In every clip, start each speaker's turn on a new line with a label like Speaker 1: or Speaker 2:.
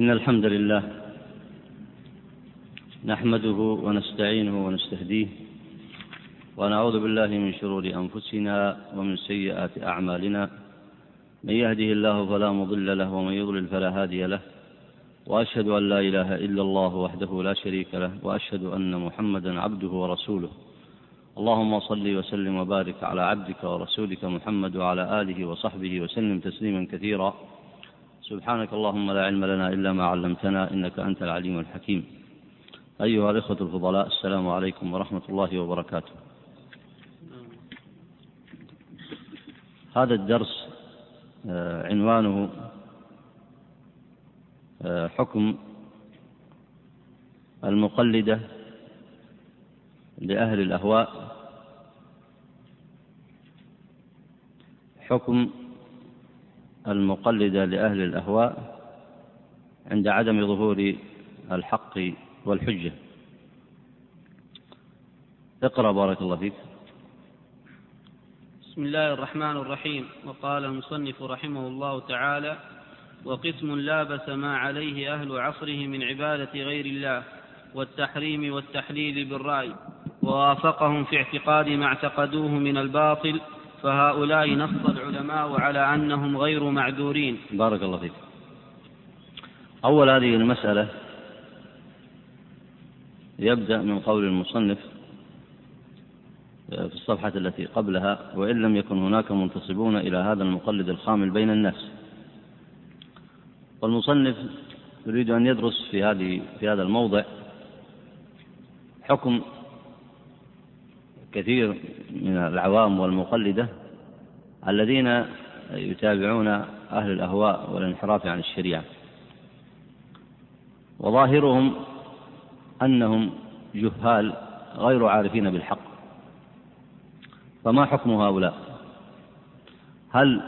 Speaker 1: إن الحمد لله نحمده ونستعينه ونستهديه ونعوذ بالله من شرور أنفسنا ومن سيئات أعمالنا. من يهده الله فلا مضل له ومن يضلل فلا هادي له. وأشهد أن لا إله إلا الله وحده لا شريك له وأشهد أن محمدا عبده ورسوله. اللهم صل وسلم وبارك على عبدك ورسولك محمد وعلى آله وصحبه وسلم تسليما كثيرا. سبحانك اللهم لا علم لنا إلا ما علمتنا إنك أنت العليم الحكيم. أيها الإخوة الفضلاء السلام عليكم ورحمة الله وبركاته. هذا الدرس آه، عنوانه آه، حكم المقلدة لأهل الأهواء. حكم المقلدة لأهل الأهواء عند عدم ظهور الحق والحجة. اقرأ بارك الله فيك.
Speaker 2: بسم الله الرحمن الرحيم. وقال المصنف رحمه الله تعالى وقسم لابس ما عليه أهل عصره من عبادة غير الله والتحريم والتحليل بالرأي ووافقهم في اعتقاد ما اعتقدوه من الباطل فهؤلاء نص العلماء على أنهم غير معذورين.
Speaker 1: بارك الله فيك. أول هذه المسألة يبدأ من قول المصنف في الصفحة التي قبلها وإن لم يكن هناك منتصبون إلى هذا المقلد الخامل بين الناس. والمصنف يريد أن يدرس في هذه في هذا الموضع حكم كثير من العوام والمقلدة الذين يتابعون أهل الأهواء والانحراف عن الشريعة. وظاهرهم أنهم جهال غير عارفين بالحق. فما حكم هؤلاء؟ هل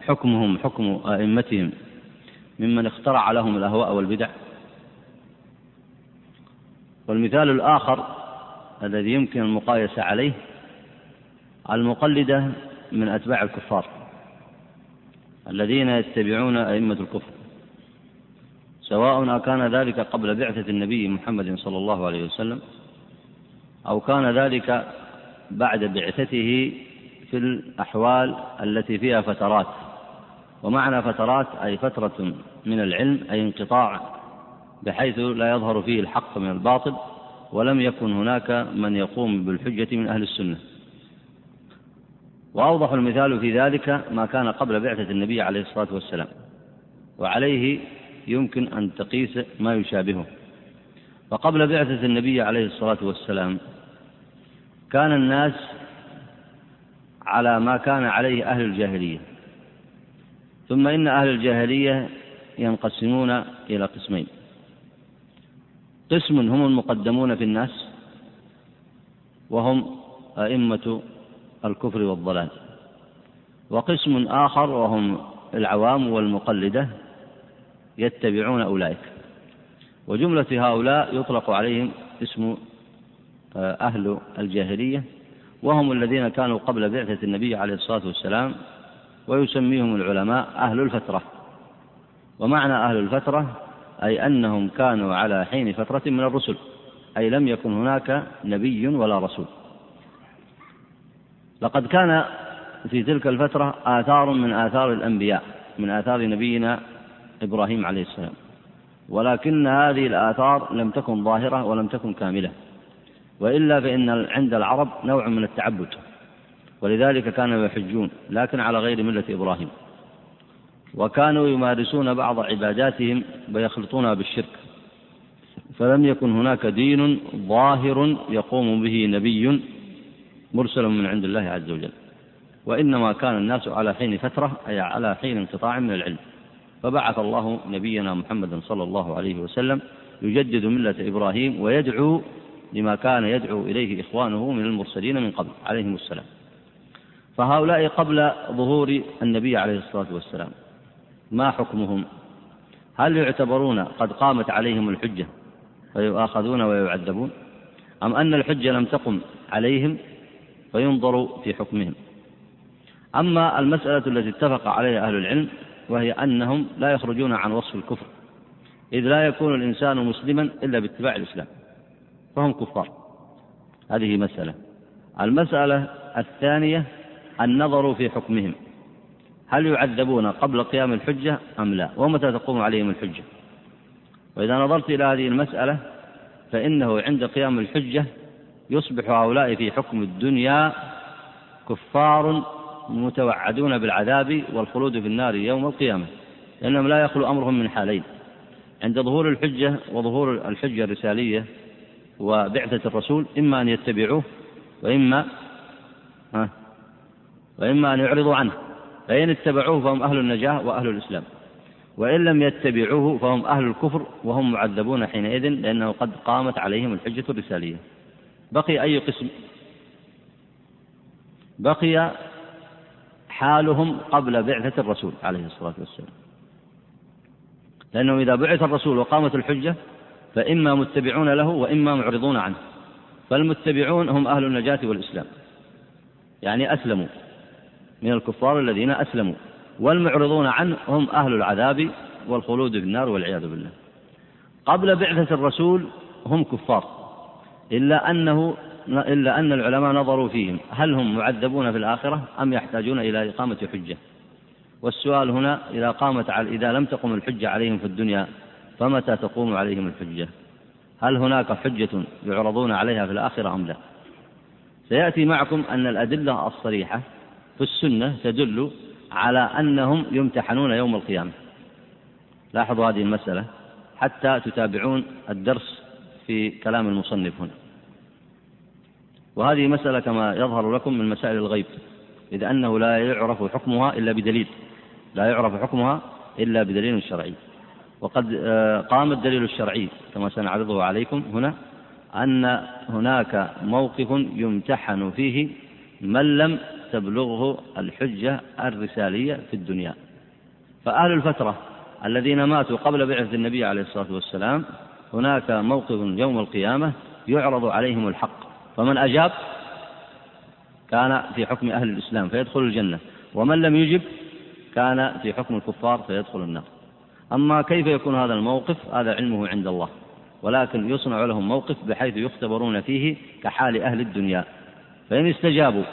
Speaker 1: حكمهم حكم أئمتهم ممن اخترع لهم الأهواء والبدع؟ والمثال الآخر الذي يمكن المقايسة عليه المقلدة من أتباع الكفار الذين يتبعون أئمة الكفر سواء أكان ذلك قبل بعثة النبي محمد صلى الله عليه وسلم أو كان ذلك بعد بعثته في الأحوال التي فيها فترات. ومعنى فترات أي فترة من العلم أي انقطاع بحيث لا يظهر فيه الحق من الباطل ولم يكن هناك من يقوم بالحجة من أهل السنة. وأوضح المثال في ذلك ما كان قبل بعثة النبي عليه الصلاة والسلام وعليه يمكن أن تقيس ما يشابهه. فقبل بعثة النبي عليه الصلاة والسلام كان الناس على ما كان عليه أهل الجاهلية. ثم إن أهل الجاهلية ينقسمون إلى قسمين. قسم هم المقدمون في الناس وهم أئمة الكفر والضلال. وقسم آخر وهم العوام والمقلدة يتبعون أولئك. وجملة هؤلاء يطلق عليهم اسم آه، أهل الجاهلية وهم الذين كانوا قبل بعثة النبي عليه الصلاة والسلام ويسميهم العلماء أهل الفترة. ومعنى أهل الفترة أي أنهم كانوا على حين فترة من الرسل أي لم يكن هناك نبي ولا رسول. لقد كان في تلك الفترة آثار من آثار الأنبياء من آثار نبينا إبراهيم عليه السلام. ولكن هذه الآثار لم تكن ظاهرة ولم تكن كاملة. وإلا فإن عند العرب نوع من التعبد ولذلك كانوا يحجون لكن على غير ملة إبراهيم. وكانوا يمارسون بعض عباداتهم ويخلطونها بالشرك. فلم يكن هناك دين ظاهر يقوم به نبي مرسل من عند الله عز وجل. وإنما كان الناس على حين فترة أي على حين انقطاع من العلم. فبعث الله نبينا محمدا صلى الله عليه وسلم يجدد ملة إبراهيم ويدعو لما كان يدعو إليه إخوانه من المرسلين من قبل عليهم السلام. فهؤلاء قبل ظهور النبي عليه الصلاة والسلام. ما حكمهم؟ هل يعتبرون قد قامت عليهم الحجة فيؤاخذون ويعذبون؟ أم أن الحجة لم تقم عليهم فينظر في حكمهم؟ أما المسألة التي اتفق عليها أهل العلم وهي أنهم لا يخرجون عن وصف الكفر إذ لا يكون الإنسان مسلما إلا باتباع الإسلام فهم كفار. هذه مسألة. المسألة الثانية النظر في حكمهم. هل يعذبون قبل قيام الحجة أم لا؟ ومتى تقوم عليهم الحجة؟ وإذا نظرت إلى هذه المسألة فإنه عند قيام الحجة يصبح هؤلاء في حكم الدنيا كفار متوعدون بالعذاب والخلود في النار يوم القيامة لأنهم لا يخلو أمرهم من حالين. عند ظهور الحجة وظهور الحجة الرسالية وبعثة الرسول إما أن يتبعوه وإما ها؟ وإما أن يعرضوا عنه. فإن اتبعوه فهم أهل النجاة وأهل الإسلام. وإن لم يتبعوه فهم أهل الكفر وهم معذبون حينئذ لأنه قد قامت عليهم الحجة الرسالية. بقي أي قسم؟ بقي حالهم قبل بعثة الرسول عليه الصلاة والسلام. لأنه إذا بعث الرسول وقامت الحجة فإما متبعون له وإما معرضون عنه. فالمتبعون هم أهل النجاة والإسلام. يعني أسلموا. من الكفار الذين أسلموا والمعرضون عنه هم أهل العذاب والخلود في النار والعياذ بالله. قبل بعثة الرسول هم كفار إلا أنه إلا أن العلماء نظروا فيهم هل هم معذبون في الآخرة أم يحتاجون إلى إقامة حجة؟ والسؤال هنا إذا قامت على إذا لم تقم الحجة عليهم في الدنيا فمتى تقوم عليهم الحجة؟ هل هناك حجة يعرضون عليها في الآخرة أم لا؟ سيأتي معكم أن الأدلة الصريحة في السنة تدل على أنهم يمتحنون يوم القيامة. لاحظوا هذه المسألة حتى تتابعون الدرس في كلام المصنف هنا. وهذه مسألة كما يظهر لكم من مسائل الغيب إذ أنه لا يعرف حكمها إلا بدليل لا يعرف حكمها إلا بدليل شرعي. وقد آه، قام الدليل الشرعي كما سنعرضه عليكم هنا أن هناك موقف يمتحن فيه من لم تبلغه الحجة الرسالية في الدنيا. فأهل الفترة الذين ماتوا قبل بعثة النبي عليه الصلاة والسلام هناك موقف يوم القيامة يعرض عليهم الحق. فمن أجاب كان في حكم أهل الإسلام فيدخل الجنة ومن لم يجب كان في حكم الكفار فيدخل النار. أما كيف يكون هذا الموقف؟ هذا علمه عند الله. ولكن يصنع لهم موقف بحيث يختبرون فيه كحال أهل الدنيا. فإن استجابوا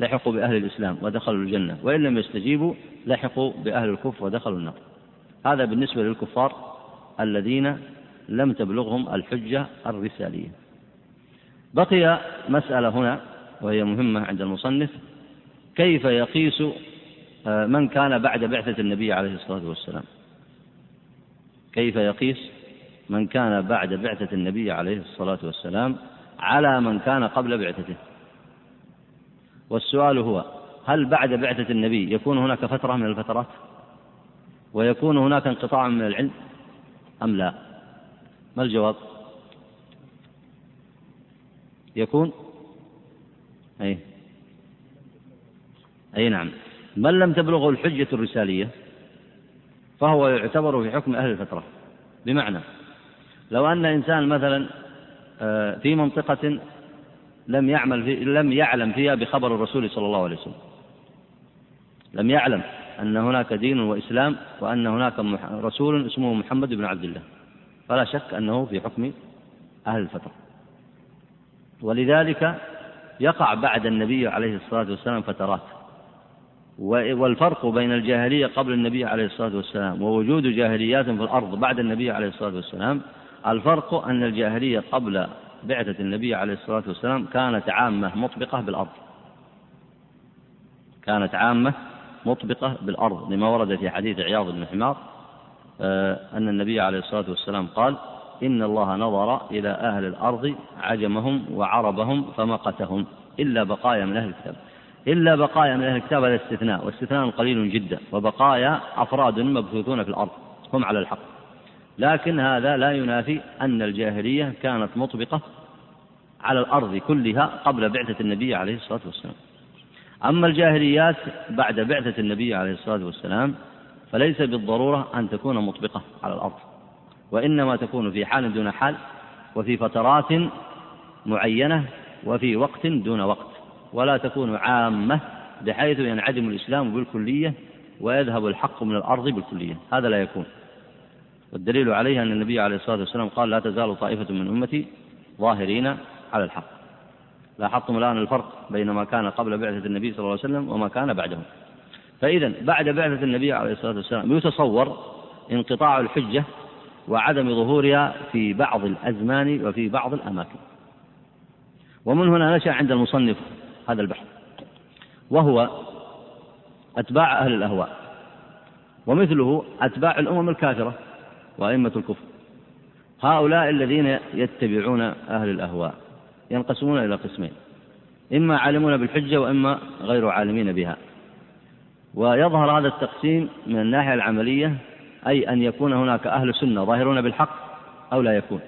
Speaker 1: لحقوا بأهل الإسلام ودخلوا الجنة وإن لم يستجيبوا لحقوا بأهل الكفر ودخلوا النار. هذا بالنسبة للكفار الذين لم تبلغهم الحجة الرسالية. بقي مسألة هنا وهي مهمة عند المصنف كيف يقيس آه، من كان بعد بعثة النبي عليه الصلاة والسلام؟ كيف يقيس من كان بعد بعثة النبي عليه الصلاة والسلام على من كان قبل بعثته؟ والسؤال هو هل بعد بعثة النبي يكون هناك فترة من الفترات؟ ويكون هناك انقطاع من العلم أم لا؟ ما الجواب؟ يكون؟ أي. أي نعم. من لم تبلغه الحجة الرسالية فهو يعتبر في حكم أهل الفترة. بمعنى لو أن إنسان مثلا آه، في منطقة لم يعمل في لم يعلم فيها بخبر الرسول صلى الله عليه وسلم. لم يعلم أن هناك دين وإسلام وأن هناك رسول اسمه محمد بن عبد الله. فلا شك أنه في حكم أهل الفترة. ولذلك يقع بعد النبي عليه الصلاة والسلام فترات. والفرق بين الجاهلية قبل النبي عليه الصلاة والسلام ووجود جاهليات في الأرض بعد النبي عليه الصلاة والسلام الفرق أن الجاهلية قبل بعثة النبي عليه الصلاة والسلام كانت عامة مطبقة بالأرض. كانت عامة مطبقة بالأرض لما ورد في حديث عياض بن حمار آه، أن النبي عليه الصلاة والسلام قال إن الله نظر إلى أهل الأرض عجمهم وعربهم فمقتهم. إلا بقايا من أهل الكتاب. إلا بقايا من أهل الكتاب هذا استثناء واستثناء قليل جدا وبقايا أفراد مبثوثون في الأرض هم على الحق. لكن هذا لا ينافي أن الجاهلية كانت مطبقة على الأرض كلها قبل بعثة النبي عليه الصلاة والسلام. أما الجاهليات بعد بعثة النبي عليه الصلاة والسلام فليس بالضرورة أن تكون مطبقة على الأرض وإنما تكون في حال دون حال وفي فترات معينة وفي وقت دون وقت ولا تكون عامة بحيث ينعدم الإسلام بالكلية ويذهب الحق من الأرض بالكلية. هذا لا يكون. والدليل عليه أن النبي عليه الصلاة والسلام قال لا تزال طائفة من أمتي ظاهرين على الحق. لاحظتم الآن الفرق بين ما كان قبل بعثة النبي صلى الله عليه وسلم وما كان بعده فإذا بعد بعثة النبي عليه الصلاة والسلام يتصور انقطاع الحجة وعدم ظهورها في بعض الأزمان وفي بعض الأماكن. ومن هنا نشأ عند المصنف هذا البحث وهو أتباع أهل الأهواء ومثله أتباع الأمم الكافرة. وأئمة الكفر. هؤلاء الذين يتبعون أهل الأهواء ينقسمون إلى قسمين إما عالمون بالحجة وإما غير عالمين بها. ويظهر هذا التقسيم من الناحية العملية أي أن يكون هناك أهل سنة ظاهرون بالحق أو لا يكون.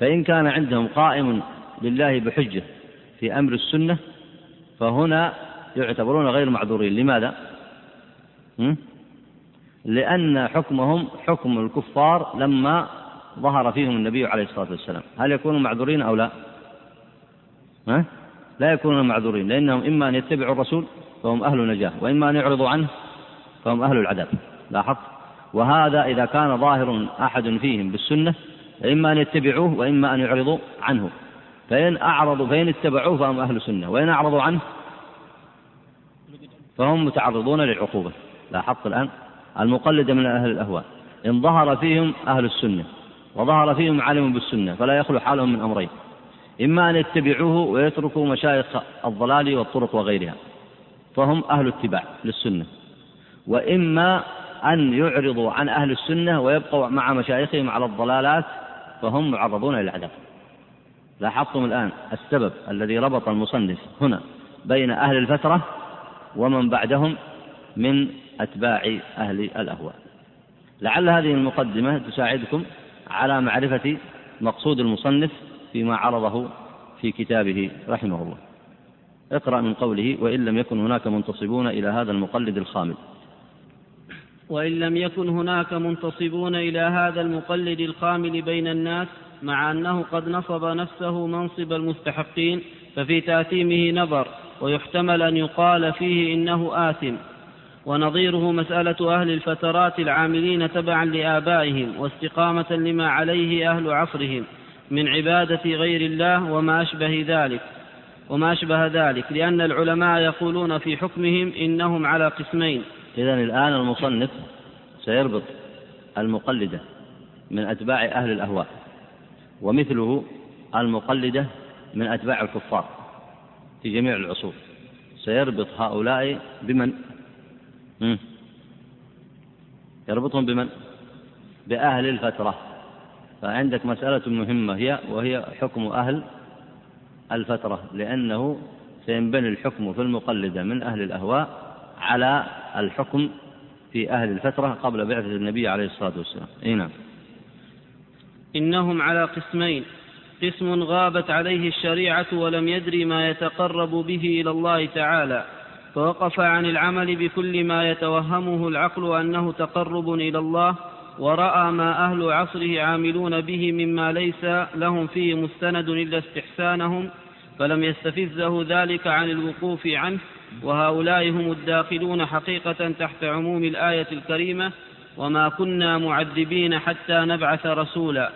Speaker 1: فإن كان عندهم قائم لله بحجة في أمر السنة فهنا يعتبرون غير معذورين. لماذا؟ لأن حكمهم حكم الكفار لما ظهر فيهم النبي عليه الصلاة والسلام. هل يكونوا معذورين أو لا؟ ها؟ لا يكونون معذورين لأنهم إما أن يتبعوا الرسول فهم أهل نجاة وإما أن يعرضوا عنه فهم أهل العذاب. لاحظت؟ وهذا إذا كان ظاهر أحد فيهم بالسنة إما أن يتبعوه وإما أن يعرضوا عنه. فإن أعرضوا فإن اتبعوه فهم أهل سنة وإن أعرضوا عنه فهم متعرضون للعقوبة. لاحظت الآن؟ المقلدة من أهل الأهواء. إن ظهر فيهم أهل السنة وظهر فيهم عالم بالسنة فلا يخلو حالهم من أمرين. إما أن يتبعوه ويتركوا مشايخ الضلال والطرق وغيرها فهم أهل اتباع للسنة. وإما أن يعرضوا عن أهل السنة ويبقوا مع مشايخهم على الضلالات فهم معرضون للعذاب لاحظتم الآن السبب الذي ربط المصنف هنا بين أهل الفترة ومن بعدهم من أتباع أهل الأهواء. لعل هذه المقدمة تساعدكم على معرفة مقصود المصنف فيما عرضه في كتابه رحمه الله. اقرأ من قوله وإن لم يكن هناك منتصبون إلى هذا المقلد الخامل.
Speaker 2: وإن لم يكن هناك منتصبون إلى هذا المقلد الخامل بين الناس مع أنه قد نصب نفسه منصب المستحقين ففي تأثيمه نظر ويحتمل أن يقال فيه إنه آثم. ونظيره مسألة أهل الفترات العاملين تبعا لآبائهم واستقامة لما عليه أهل عصرهم من عبادة غير الله وما أشبه ذلك وما أشبه ذلك لأن العلماء يقولون في حكمهم إنهم على قسمين.
Speaker 1: إذا الآن المصنف سيربط المقلدة من أتباع أهل الأهواء ومثله المقلدة من أتباع الكفار في جميع العصور. سيربط هؤلاء بمن؟ يربطهم بمن؟ بأهل الفترة. فعندك مسألة مهمة هي وهي حكم أهل الفترة لأنه سينبني الحكم في المقلدة من أهل الأهواء على الحكم في أهل الفترة قبل بعثة النبي عليه الصلاة والسلام. أي نعم.
Speaker 2: إنهم على قسمين. قسم غابت عليه الشريعة ولم يدري ما يتقرب به إلى الله تعالى. فوقف عن العمل بكل ما يتوهمه العقل أنه تقرب إلى الله ورأى ما أهل عصره عاملون به مما ليس لهم فيه مستند إلا استحسانهم فلم يستفزه ذلك عن الوقوف عنه وهؤلاء هم الداخلون حقيقة تحت عموم الآية الكريمة وما كنا معذبين حتى نبعث رسولا.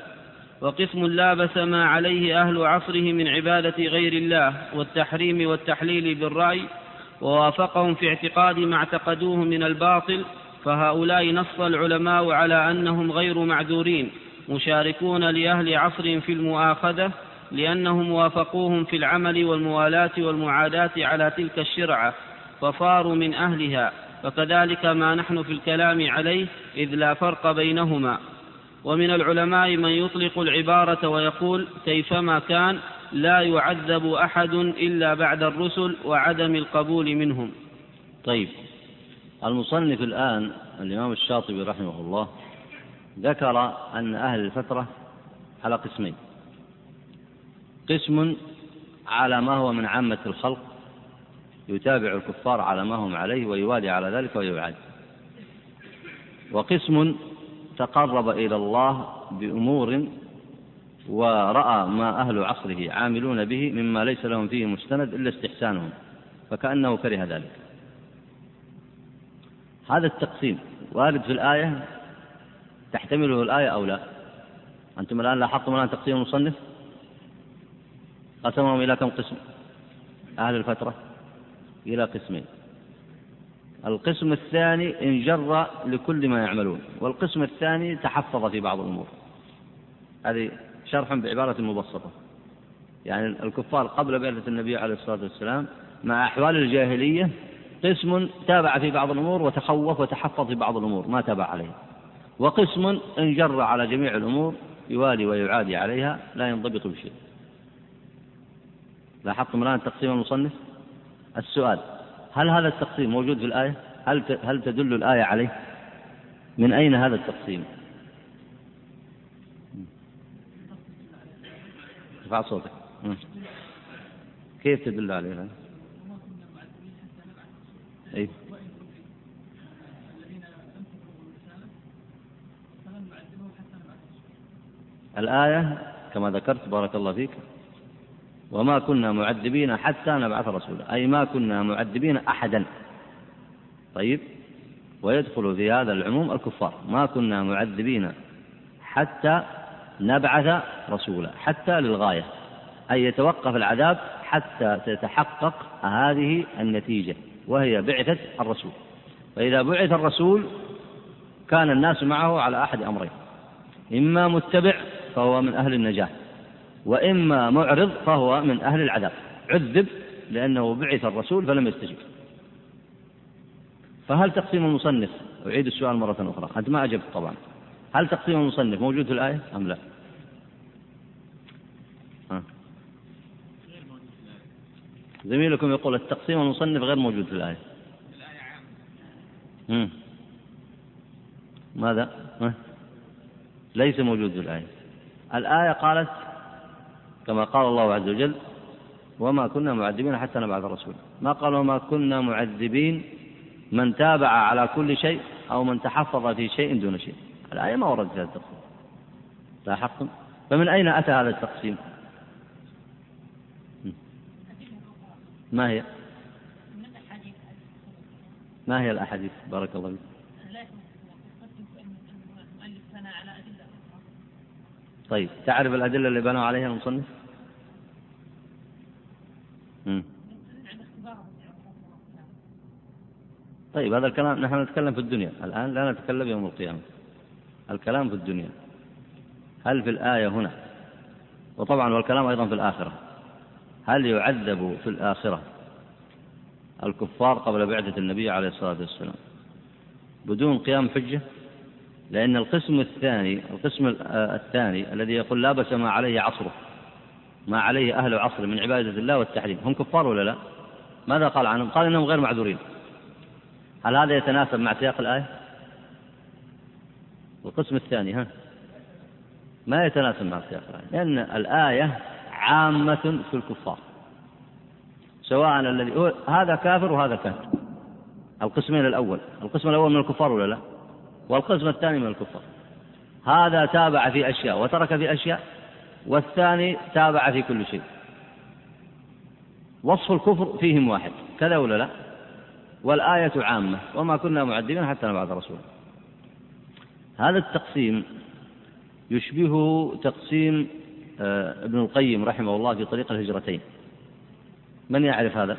Speaker 2: وقسم لابس ما عليه أهل عصره من عبادة غير الله والتحريم والتحليل بالرأي ووافقهم في اعتقاد ما اعتقدوه من الباطل فهؤلاء نص العلماء على أنهم غير معذورين مشاركون لأهل عصر في المؤاخذة لأنهم وافقوهم في العمل والموالاة والمعاداة على تلك الشرعة فصاروا من أهلها فكذلك ما نحن في الكلام عليه إذ لا فرق بينهما. ومن العلماء من يطلق العبارة ويقول كيفما كان لا يعذب أحد إلا بعد الرسل وعدم القبول منهم.
Speaker 1: طيب المصنف الآن الإمام الشاطبي رحمه الله ذكر أن أهل الفترة على قسمين. قسم على ما هو من عامة الخلق يتابع الكفار على ما هم عليه ويوالي على ذلك ويعاد وقسم تقرب إلى الله بأمور ورأى ما أهل عصره عاملون به مما ليس لهم فيه مستند إلا استحسانهم فكأنه كره ذلك. هذا التقسيم وارد في الآية تحتمله الآية أو لا؟ أنتم الآن لاحظتم الآن تقسيم المصنف؟ قسمهم إلى كم قسم؟ أهل الفترة إلى قسمين. القسم الثاني انجر لكل ما يعملون والقسم الثاني تحفظ في بعض الأمور. هذه شرح بعبارة مبسطة. يعني الكفار قبل بعثة النبي عليه الصلاة والسلام مع أحوال الجاهلية قسم تابع في بعض الأمور وتخوف وتحفظ في بعض الأمور ما تابع عليها وقسم انجر على جميع الأمور يوالي ويعادي عليها لا ينضبط بشيء. لاحظتم الآن تقسيم المصنف؟ السؤال هل هذا التقسيم موجود في الآية؟ هل هل تدل الآية عليه؟ من أين هذا التقسيم؟ ارفع صوتك. كيف تدل عليه أي الآية كما ذكرت بارك الله فيك. وما كنا معذبين حتى نبعث رسولا. أي ما كنا معذبين أحدا. طيب. ويدخل في هذا العموم الكفار. ما كنا معذبين حتى نبعث رسولا حتى للغاية أي يتوقف العذاب حتى تتحقق هذه النتيجة وهي بعثة الرسول. فإذا بعث الرسول كان الناس معه على أحد أمرين إما متبع فهو من أهل النجاة وإما معرض فهو من أهل العذاب. عذب لأنه بعث الرسول فلم يستجب. فهل تقسيم المصنف؟ أعيد السؤال مرة أخرى. أنت ما أجبت طبعا. هل تقسيم المصنف موجود في الآية؟ أم لا؟ ها. زميلكم يقول التقسيم المصنف غير موجود في الآية. مم. ماذا؟ ليس موجود في الآية. الآية قالت كما قال الله عز وجل وما كنا معذبين حتى نبعث رسولا. ما قال وما كنا معذبين من تابع على كل شيء أو من تحفظ في شيء دون شيء. الآية ما وردت هذا التقسيم. لاحظتم؟ فمن أين أتى هذا التقسيم؟ ما هي؟ ما هي الأحاديث؟ بارك الله فيك. طيب تعرف الأدلة اللي بنوا عليها المصنف؟ طيب هذا الكلام نحن نتكلم في الدنيا. الآن لا نتكلم يوم القيامة. الكلام في الدنيا. هل في الآية هنا؟ وطبعا والكلام أيضا في الآخرة. هل يعذب في الآخرة الكفار قبل بعثة النبي عليه الصلاة والسلام بدون قيام حجة؟ لأن القسم الثاني القسم الثاني الذي يقول لا بس ما عليه عصره ما عليه أهل عصره من عبادة الله والتحريم هم كفار ولا لا؟ ماذا قال عنهم؟ قال إنهم غير معذورين. هل هذا يتناسب مع سياق الآية؟ القسم الثاني ها؟ ما يتناسب مع سياق الآية لأن الآية عامة في الكفار سواء الذي هذا كافر وهذا كافر. القسمين الأول القسم الأول من الكفار ولا لا؟ والقسم الثاني من الكفار. هذا تابع في أشياء وترك في أشياء والثاني تابع في كل شيء. وصف الكفر فيهم واحد كذا ولا لا؟ والآية عامة وما كنا معذبين حتى نبعث رسولا. هذا التقسيم يشبه تقسيم آه، ابن القيم رحمه الله في طريق الهجرتين. من يعرف هذا؟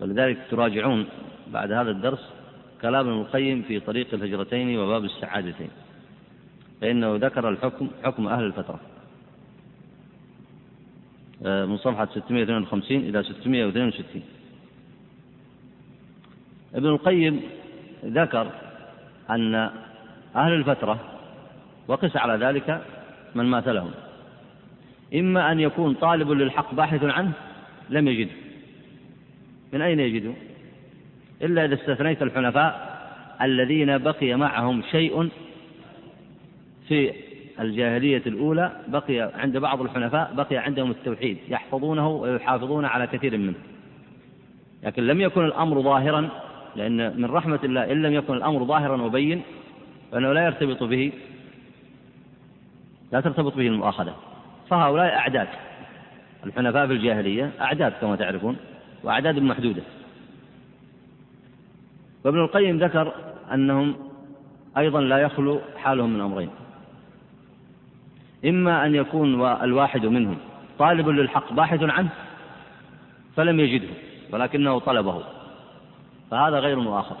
Speaker 1: ولذلك تراجعون بعد هذا الدرس كلام ابن القيم في طريق الهجرتين وباب السعادتين. فإنه ذكر الحكم حكم أهل الفترة. آه، من صفحة 652 إلى 662 ابن القيم ذكر أن أهل الفترة وقس على ذلك من مات لهم إما أن يكون طالب للحق باحث عنه لم يجده من أين يجده إلا إذا استثنيت الحنفاء الذين بقي معهم شيء في الجاهلية الأولى بقي عند بعض الحنفاء بقي عندهم التوحيد يحفظونه ويحافظون على كثير منه. لكن لم يكن الأمر ظاهرا لأن من رحمة الله إن لم يكن الأمر ظاهرا وبين فإنه لا يرتبط به لا ترتبط به المؤاخذة. فهؤلاء أعداد الحنفاء في الجاهلية أعداد كما تعرفون وأعداد محدودة. وابن القيم ذكر أنهم أيضا لا يخلو حالهم من أمرين. إما أن يكون الواحد منهم طالب للحق باحث عنه فلم يجده ولكنه طلبه. فهذا غير مؤاخذ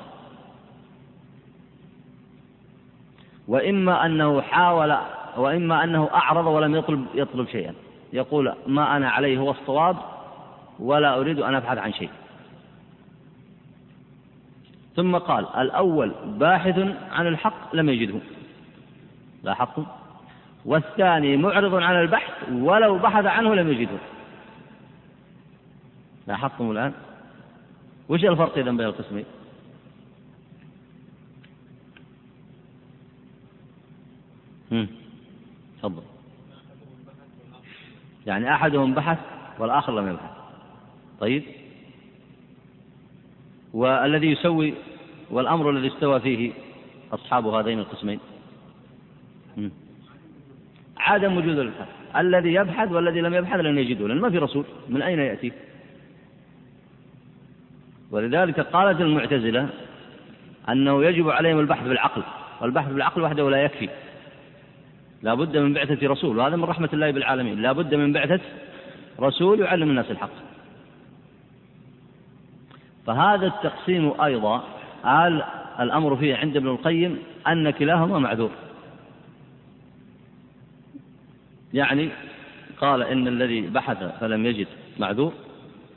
Speaker 1: وإما أنه حاول وإما أنه أعرض ولم يطلب يطلب شيئا. يقول ما أنا عليه هو الصواب ولا أريد أن أبحث عن شيء. ثم قال الأول باحث عن الحق لم يجده. لاحظتم؟ والثاني معرض عن البحث ولو بحث عنه لم يجده. لاحظتم الآن؟ وش الفرق إذا بين القسمين؟ تفضل. يعني أحدهم بحث والآخر لم يبحث. طيب. والذي يسوي والأمر الذي استوى فيه أصحاب هذين القسمين؟ عدم وجود البحث الذي يبحث والذي لم يبحث لن يجده لأن ما في رسول. من أين يأتي؟ ولذلك قالت المعتزلة أنه يجب عليهم البحث بالعقل والبحث بالعقل وحده لا يكفي. لا بد من بعثة رسول وهذا من رحمة الله بالعالمين. لا بد من بعثة رسول يعلم الناس الحق. فهذا التقسيم أيضا قال الأمر فيه عند ابن القيم أن كلاهما معذور. يعني قال إن الذي بحث فلم يجد معذور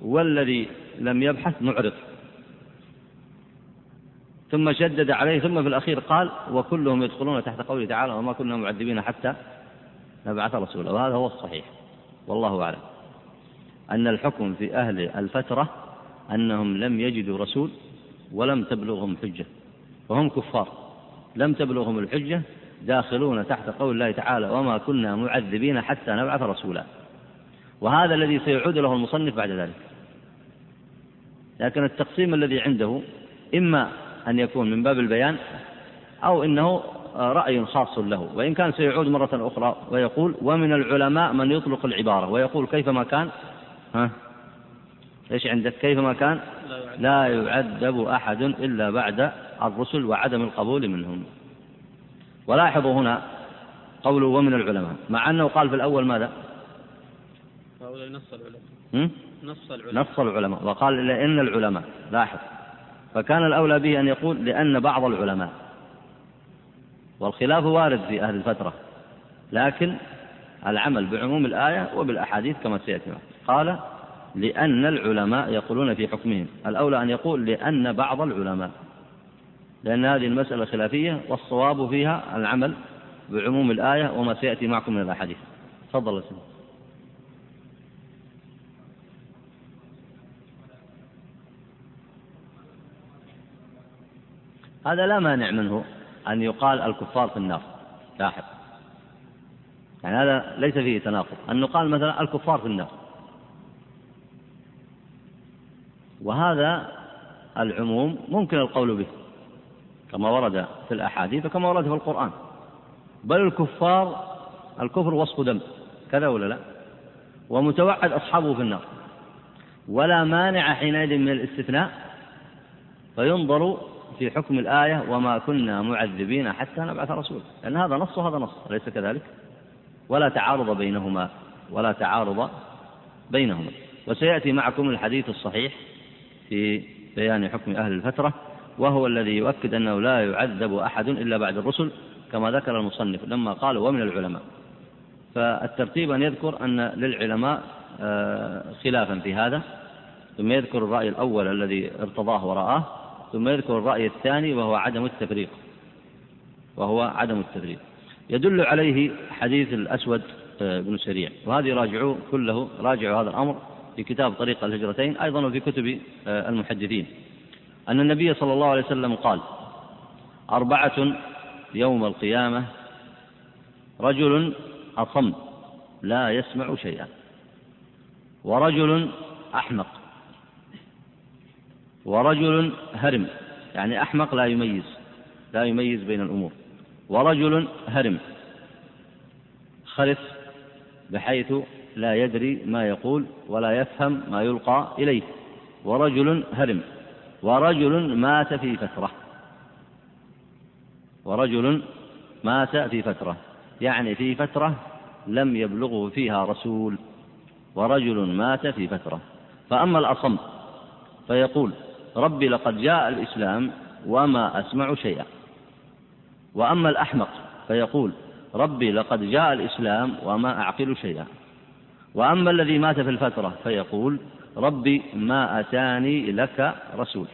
Speaker 1: والذي لم يبحث معرض. ثم شدد عليه ثم في الأخير قال وكلهم يدخلون تحت قوله تعالى وما كنا معذبين حتى نبعث رسولا وهذا هو الصحيح. والله أعلم أن الحكم في أهل الفترة أنهم لم يجدوا رسول ولم تبلغهم حجة وهم كفار. لم تبلغهم الحجة داخلون تحت قول الله تعالى وما كنا معذبين حتى نبعث رسولا وهذا الذي سيعود له المصنف بعد ذلك. لكن التقسيم الذي عنده إما أن يكون من باب البيان أو إنه رأي خاص له. وإن كان سيعود مرة أخرى ويقول ومن العلماء من يطلق العبارة ويقول كيفما كان؟ ها؟ إيش عندك؟ كيفما كان؟ لا يعذب أحد إلا بعد الرسل وعدم القبول منهم. ولاحظوا هنا قوله ومن العلماء مع أنه قال في الأول ماذا؟
Speaker 2: هؤلاء نص العلماء.
Speaker 1: نص العلماء. نص العلماء. وقال لأن العلماء لاحظ. فكان الأولى به أن يقول لأن بعض العلماء. والخلاف وارد في أهل الفترة. لكن العمل بعموم الآية وبالأحاديث كما سيأتي قال لأن العلماء يقولون في حكمهم. الأولى أن يقول لأن بعض العلماء. لأن هذه المسألة خلافية والصواب فيها العمل بعموم الآية وما سيأتي معكم من الأحاديث. تفضل سيدي. هذا لا مانع منه أن يقال الكفار في النار. لاحظ. يعني هذا ليس فيه تناقض. أن يقال مثلا الكفار في النار. وهذا العموم ممكن القول به كما ورد في الأحاديث وكما ورد في القرآن. بل الكفار الكفر وصف دم. كذا ولا لا؟ ومتوعد أصحابه في النار. ولا مانع حينئذ من الاستثناء. فينظر في حكم الآية وما كنا معذبين حتى نبعث رسولا. لأن هذا نص وهذا نص أليس كذلك؟ ولا تعارض بينهما ولا تعارض بينهما. وسيأتي معكم الحديث الصحيح في بيان حكم أهل الفترة وهو الذي يؤكد أنه لا يعذب أحد إلا بعد الرسل كما ذكر المصنف لما قال ومن العلماء. فالترتيب أن يذكر أن للعلماء آه، خلافا في هذا ثم يذكر الرأي الأول الذي ارتضاه ورآه ثم يذكر الرأي الثاني وهو عدم التفريق. وهو عدم التفريق. يدل عليه حديث الأسود آه، بن سريع. وهذه راجعوا كله راجعوا هذا الأمر في كتاب طريق الهجرتين أيضا وفي كتب آه، المحدثين. أن النبي صلى الله عليه وسلم قال أربعة يوم القيامة رجل أصم لا يسمع شيئا. ورجل أحمق. ورجل هرم. يعني أحمق لا يميز لا يميز بين الأمور. ورجل هرم. خرف بحيث لا يدري ما يقول ولا يفهم ما يلقى إليه. ورجل هرم. ورجل مات في فترة. ورجل مات في فترة. يعني في فترة لم يبلغه فيها رسول. ورجل مات في فترة. فأما الأصم فيقول ربي لقد جاء الإسلام وما أسمع شيئا. وأما الأحمق فيقول ربي لقد جاء الإسلام وما أعقل شيئا. وأما الذي مات في الفترة فيقول ربي ما أتاني لك رسول.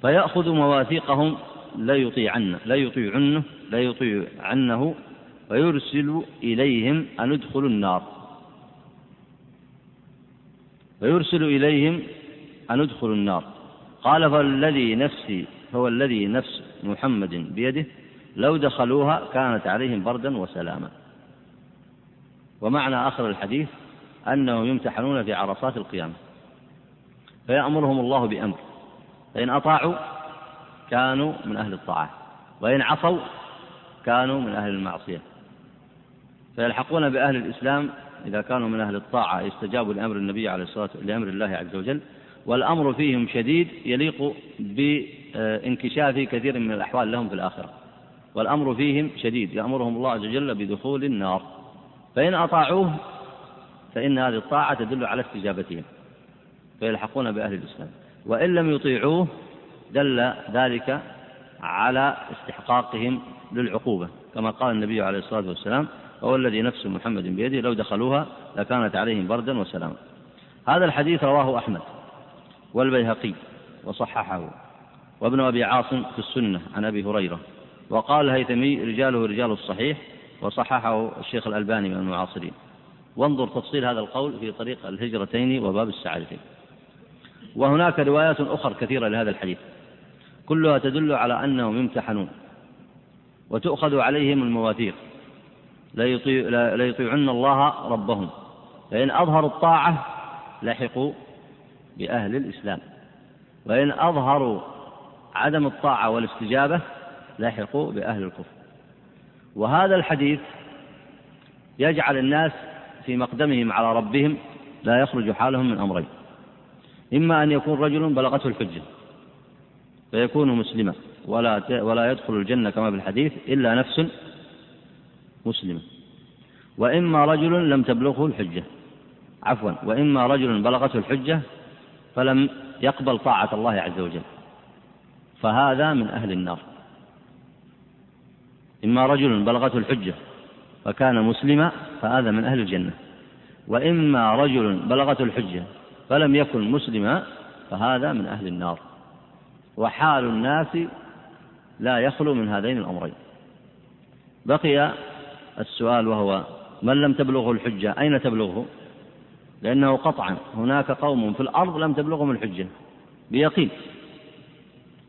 Speaker 1: فيأخذ مواثيقهم لا يطيعن لا يطيعنه لا يطيعنه ويرسل إليهم أن ادخلوا النار. ويرسل إليهم أن ادخلوا النار. قال فالذي نفسي هو الذي نفس محمد بيده لو دخلوها كانت عليهم بردا وسلاما. ومعنى آخر الحديث أنهم يمتحنون في عرصات القيامة. فيأمرهم الله بأمر فإن أطاعوا كانوا من أهل الطاعة وإن عصوا كانوا من أهل المعصية. فيلحقون بأهل الإسلام إذا كانوا من أهل الطاعة استجابوا لأمر النبي عليه الصلاة لأمر الله عز وجل والأمر فيهم شديد يليق بانكشاف كثير من الأحوال لهم في الآخرة. والأمر فيهم شديد يأمرهم الله عز وجل بدخول النار. فإن أطاعوه فإن هذه الطاعة تدل على استجابتهم فيلحقون بأهل الإسلام. وإن لم يطيعوه دل ذلك على استحقاقهم للعقوبة كما قال النبي عليه الصلاة والسلام وهو الذي نفس محمد بيده لو دخلوها لكانت عليهم بردا وسلاما. هذا الحديث رواه أحمد والبيهقي وصححه. وابن أبي عاصم في السنة عن أبي هريرة. وقال الهيثمي رجاله رجال الصحيح وصححه الشيخ الألباني من المعاصرين. وانظر تفصيل هذا القول في طريق الهجرتين وباب السعادتين. وهناك روايات أخرى كثيرة لهذا الحديث. كلها تدل على أنهم يمتحنون وتؤخذ عليهم المواثيق لا يطيعن الله ربهم. فإن أظهروا الطاعة لحقوا بأهل الإسلام. وإن أظهروا عدم الطاعة والاستجابة لحقوا بأهل الكفر. وهذا الحديث يجعل الناس في مقدمهم على ربهم لا يخرج حالهم من أمرين. إما أن يكون رجل بلغته الحجة فيكون مسلما ولا ولا يدخل الجنة كما في الحديث إلا نفس مسلمة. وإما رجل لم تبلغه الحجة. عفوا وإما رجل بلغته الحجة فلم يقبل طاعة الله عز وجل. فهذا من أهل النار. إما رجل بلغته الحجة فكان مسلما فهذا من أهل الجنة. وإما رجل بلغته الحجة فلم يكن مسلما فهذا من أهل النار. وحال الناس لا يخلو من هذين الأمرين. بقي السؤال وهو من لم تبلغه الحجة؟ أين تبلغه؟ لأنه قطعا. هناك قوم في الأرض لم تبلغهم الحجة. بيقين.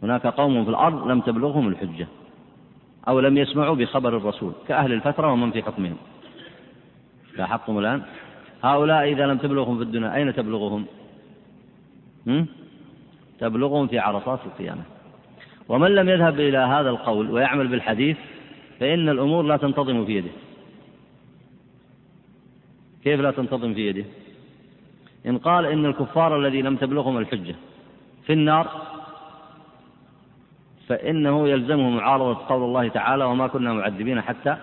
Speaker 1: هناك قوم في الأرض لم تبلغهم الحجة. أو لم يسمعوا بخبر الرسول. كأهل الفترة ومن في حكمهم. لاحظتم الآن. هؤلاء إذا لم تبلغهم في الدنيا أين تبلغهم؟ هم؟ تبلغهم في عرصات القيامة. ومن لم يذهب إلى هذا القول ويعمل بالحديث فإن الأمور لا تنتظم في يده. كيف لا تنتظم في يده؟ إن قال إن الكفار الذي لم تبلغهم الحجة في النار فإنه يلزمه معارضة قول الله تعالى وما كنا معذبين حتى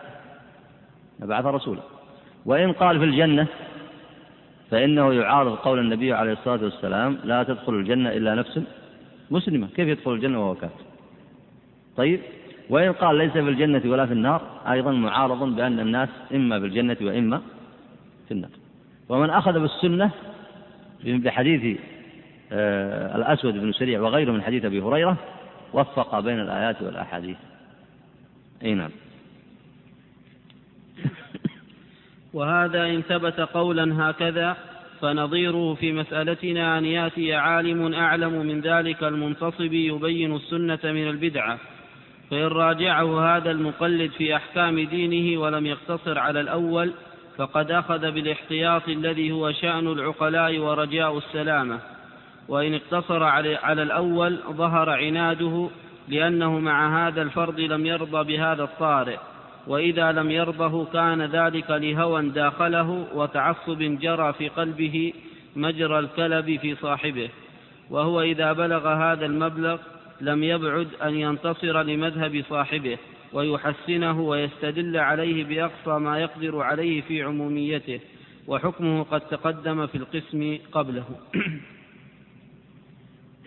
Speaker 1: نبعث رسولا. وإن قال في الجنة فإنه يعارض قول النبي عليه الصلاة والسلام لا تدخل الجنة إلا نفس مسلمة. كيف يدخل الجنة وهو كافر؟ طيب وإن قال ليس في الجنة ولا في النار أيضا معارض بأن الناس إما في الجنة وإما في النار. ومن أخذ بالسنة بحديث آه، الأسود بن سريع وغيره من حديث أبي هريرة وفق بين الآيات والأحاديث. أي نعم.
Speaker 2: وهذا إن ثبت قولا هكذا فنظيره في مسألتنا أن يأتي عالم أعلم من ذلك المنتصب يبين السنة من البدعة. فإن راجعه هذا المقلد في أحكام دينه ولم يقتصر على الأول فقد أخذ بالاحتياط الذي هو شأن العقلاء ورجاء السلامة. وإن اقتصر على الأول ظهر عناده لأنه مع هذا الفرض لم يرضى بهذا الطارئ. وإذا لم يرضه كان ذلك لهوى داخله وتعصب جرى في قلبه مجرى الكلب في صاحبه. وهو إذا بلغ هذا المبلغ لم يبعد أن ينتصر لمذهب صاحبه ويحسنه ويستدل عليه بأقصى ما يقدر عليه في عموميته وحكمه قد تقدم في القسم قبله.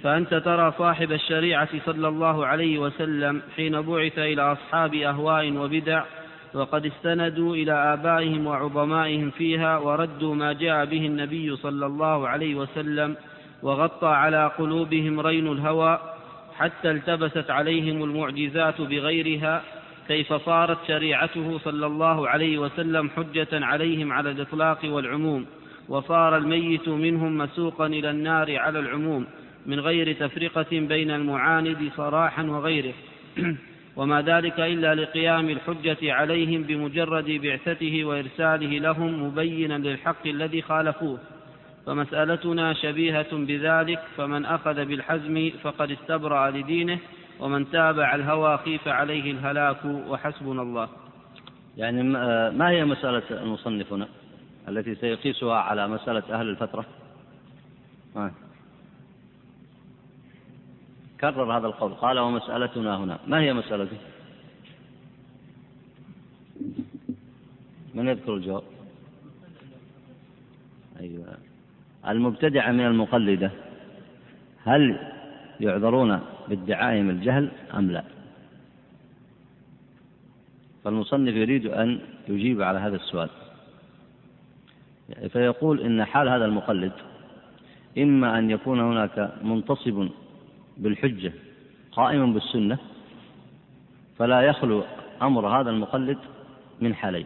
Speaker 2: فأنت ترى صاحب الشريعة صلى الله عليه وسلم حين بعث إلى أصحاب أهواء وبدع وقد استندوا إلى آبائهم وعظمائهم فيها وردوا ما جاء به النبي صلى الله عليه وسلم وغطى على قلوبهم رين الهوى حتى التبست عليهم المعجزات بغيرها كيف صارت شريعته صلى الله عليه وسلم حجة عليهم على الإطلاق والعموم وصار الميت منهم مسوقا إلى النار على العموم من غير تفرقة بين المعاند صراحا وغيره. وما ذلك إلا لقيام الحجة عليهم بمجرد بعثته وإرساله لهم مبينا للحق الذي خالفوه. فمسألتنا شبيهة بذلك فمن أخذ بالحزم فقد استبرأ لدينه ومن تابع الهوى خيف عليه الهلاك وحسبنا الله.
Speaker 1: يعني ما هي مسألة المصنف هنا؟ التي سيقيسها على مسألة أهل الفترة. كرر هذا القول. قال ومسألتنا هنا. ما هي مسألته؟ من يذكر الجواب؟ أيوة. المبتدعة من المقلدة. هل يعذرون بادعائهم الجهل أم لا؟ فالمصنف يريد أن يجيب على هذا السؤال. فيقول إن حال هذا المقلد إما أن يكون هناك منتصب بالحجة قائما بالسنة فلا يخلو أمر هذا المقلد من حالين.